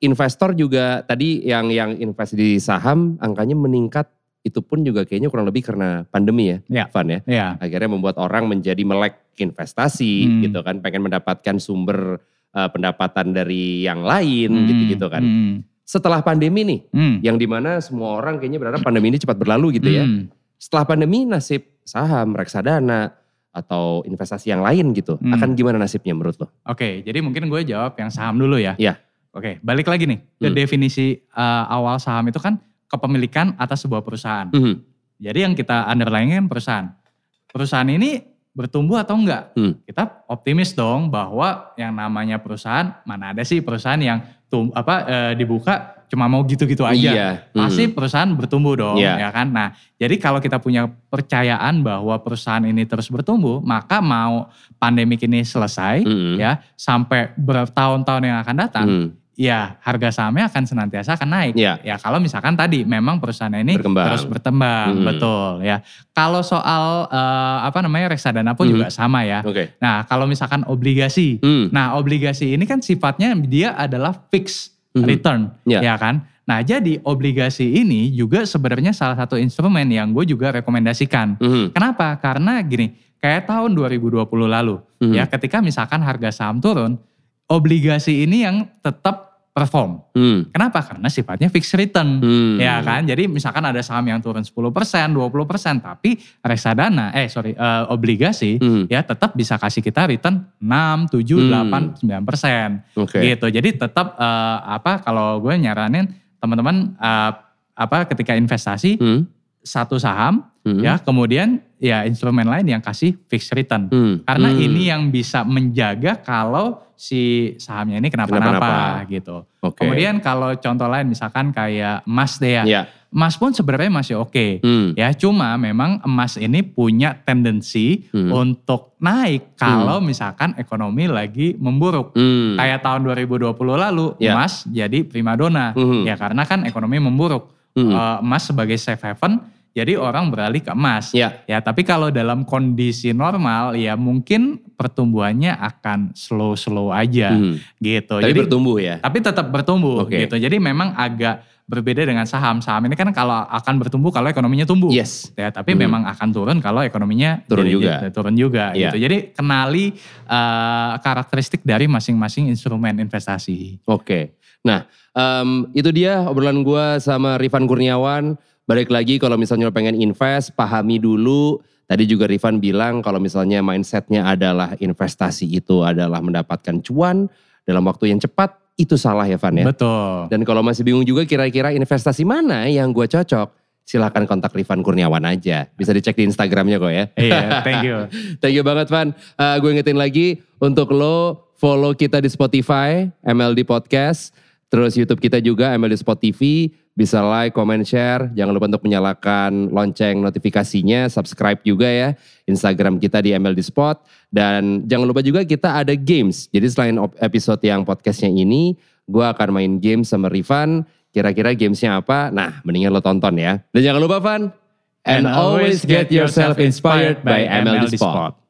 S1: investor juga tadi yang yang invest di saham angkanya meningkat itu pun juga kayaknya kurang lebih karena pandemi ya,
S2: Ya.
S1: Van ya.
S2: ya.
S1: Akhirnya membuat orang menjadi melek investasi
S2: Hmm.
S1: gitu kan, pengen mendapatkan sumber eh, pendapatan dari yang lain
S2: Hmm,
S1: gitu-gitu kan.
S2: hmm,
S1: Setelah pandemi nih,
S2: hmm,
S1: yang di mana semua orang kayaknya berharap pandemi ini cepat berlalu gitu ya
S2: hmm.
S1: setelah pandemi nasib saham, reksadana, atau investasi yang lain gitu,
S2: Hmm.
S1: akan gimana nasibnya menurut lo?
S2: Oke, jadi mungkin gue jawab yang saham dulu ya.
S1: Iya.
S2: Oke, balik lagi nih ke
S1: Hmm.
S2: definisi eh, awal saham itu kan kepemilikan atas sebuah perusahaan.
S1: Mhm.
S2: Jadi yang kita underlying kan perusahaan. Perusahaan ini bertumbuh atau enggak?
S1: Hmm.
S2: Kita optimis dong bahwa yang namanya perusahaan, mana ada sih perusahaan yang tum, apa eh, dibuka cuma mau gitu-gitu aja.
S1: Iya.
S2: Pasti
S1: Mhm.
S2: perusahaan bertumbuh dong,
S1: Iya.
S2: ya kan? Nah, jadi kalau kita punya percayaan bahwa perusahaan ini terus bertumbuh, maka mau pandemik ini selesai,
S1: Mhm.
S2: ya sampai bertahun-tahun yang akan datang,
S1: Mhm.
S2: ya harga sahamnya akan senantiasa akan naik.
S1: Iya.
S2: Ya kalau misalkan tadi memang perusahaan ini
S1: Berkembang.
S2: terus berkembang,
S1: Hmm.
S2: betul ya. Kalau soal eh, apa namanya reksadana pun
S1: Hmm.
S2: juga sama ya.
S1: Oke.
S2: Nah kalau misalkan obligasi,
S1: Hmm.
S2: nah obligasi ini kan sifatnya dia adalah fixed
S1: Mhm.
S2: return,
S1: Iya.
S2: ya kan. Nah jadi obligasi ini juga sebenarnya salah satu instrumen yang gue juga rekomendasikan.
S1: Mhm.
S2: Kenapa? Karena gini, kayak tahun 2020 lalu,
S1: Mhm.
S2: ya ketika misalkan harga saham turun, obligasi ini yang tetap perform.
S1: Hmm.
S2: Kenapa? Karena sifatnya fixed return.
S1: Hmm.
S2: Ya kan, jadi misalkan ada saham yang turun 10%, 20%, tapi reksadana, eh sorry, eh, obligasi,
S1: Hmm.
S2: ya tetap bisa kasih kita return 6, 7,
S1: Hmm.
S2: 8, 9%.
S1: Oke.
S2: Gitu, jadi tetap eh, apa kalau gue nyaranin teman-teman eh, apa ketika investasi,
S1: Hmm.
S2: satu saham,
S1: Hmm.
S2: ya kemudian ya instrumen lain yang kasih fixed return.
S1: Hmm.
S2: Karena
S1: Hmm.
S2: ini yang bisa menjaga kalau si sahamnya ini kenapa-napa
S1: Kenapa-napa.
S2: gitu.
S1: Oke.
S2: Kemudian kalau contoh lain misalkan kayak emas deh ya.
S1: Ya.
S2: emas pun sebenarnya masih oke.
S1: Hmm.
S2: Ya, cuma memang emas ini punya tendensi
S1: Hmm.
S2: untuk naik kalau misalkan ekonomi lagi memburuk.
S1: Hmm.
S2: Kayak tahun 2020 lalu
S1: Ya.
S2: emas jadi primadona.
S1: Mhm.
S2: Ya karena kan ekonomi memburuk.
S1: Mhm.
S2: Eh, emas sebagai safe haven jadi orang beralih ke emas.
S1: Ya.
S2: Ya, tapi kalau dalam kondisi normal ya mungkin pertumbuhannya akan slow-slow aja
S1: Hmm.
S2: gitu.
S1: Tapi
S2: jadi
S1: bertumbuh ya.
S2: tapi tetap bertumbuh
S1: Oke.
S2: gitu. Jadi memang agak berbeda dengan saham. Saham ini kan kalau akan bertumbuh kalau ekonominya tumbuh.
S1: Yes.
S2: Ya, tapi
S1: Hmm.
S2: memang akan turun kalau ekonominya
S1: Turun
S2: jadi-
S1: juga.
S2: jadi turun juga
S1: Iya.
S2: gitu. Jadi kenali eh, karakteristik dari masing-masing instrumen investasi.
S1: Oke. Nah, em, itu dia obrolan gua sama Rifan Kurniawan. Balik lagi kalau misalnya lo pengen invest, pahami dulu. Tadi juga Rifan bilang kalau misalnya mindsetnya adalah investasi itu adalah mendapatkan cuan dalam waktu yang cepat, itu salah ya Van ya.
S2: Betul.
S1: Dan kalau masih bingung juga kira-kira investasi mana yang gue cocok, silahkan kontak Rifan Kurniawan aja. Bisa dicek di Instagramnya kok ya.
S2: Iya, thank you.
S1: Thank you banget Van. Eh, gue ingetin lagi untuk lo follow kita di Spotify, MLD Podcast. Terus YouTube kita juga MLD Spot TV. Bisa like, comment, share. Jangan lupa untuk menyalakan lonceng notifikasinya. Subscribe juga ya. Instagram kita di MLD Spot. Dan jangan lupa juga kita ada games. Jadi selain episode yang podcastnya ini, gue akan main game sama Rifan. Kira-kira gamesnya apa? Nah, mendingan lo tonton ya. Dan jangan lupa Van. And always get yourself inspired by MLD Spot.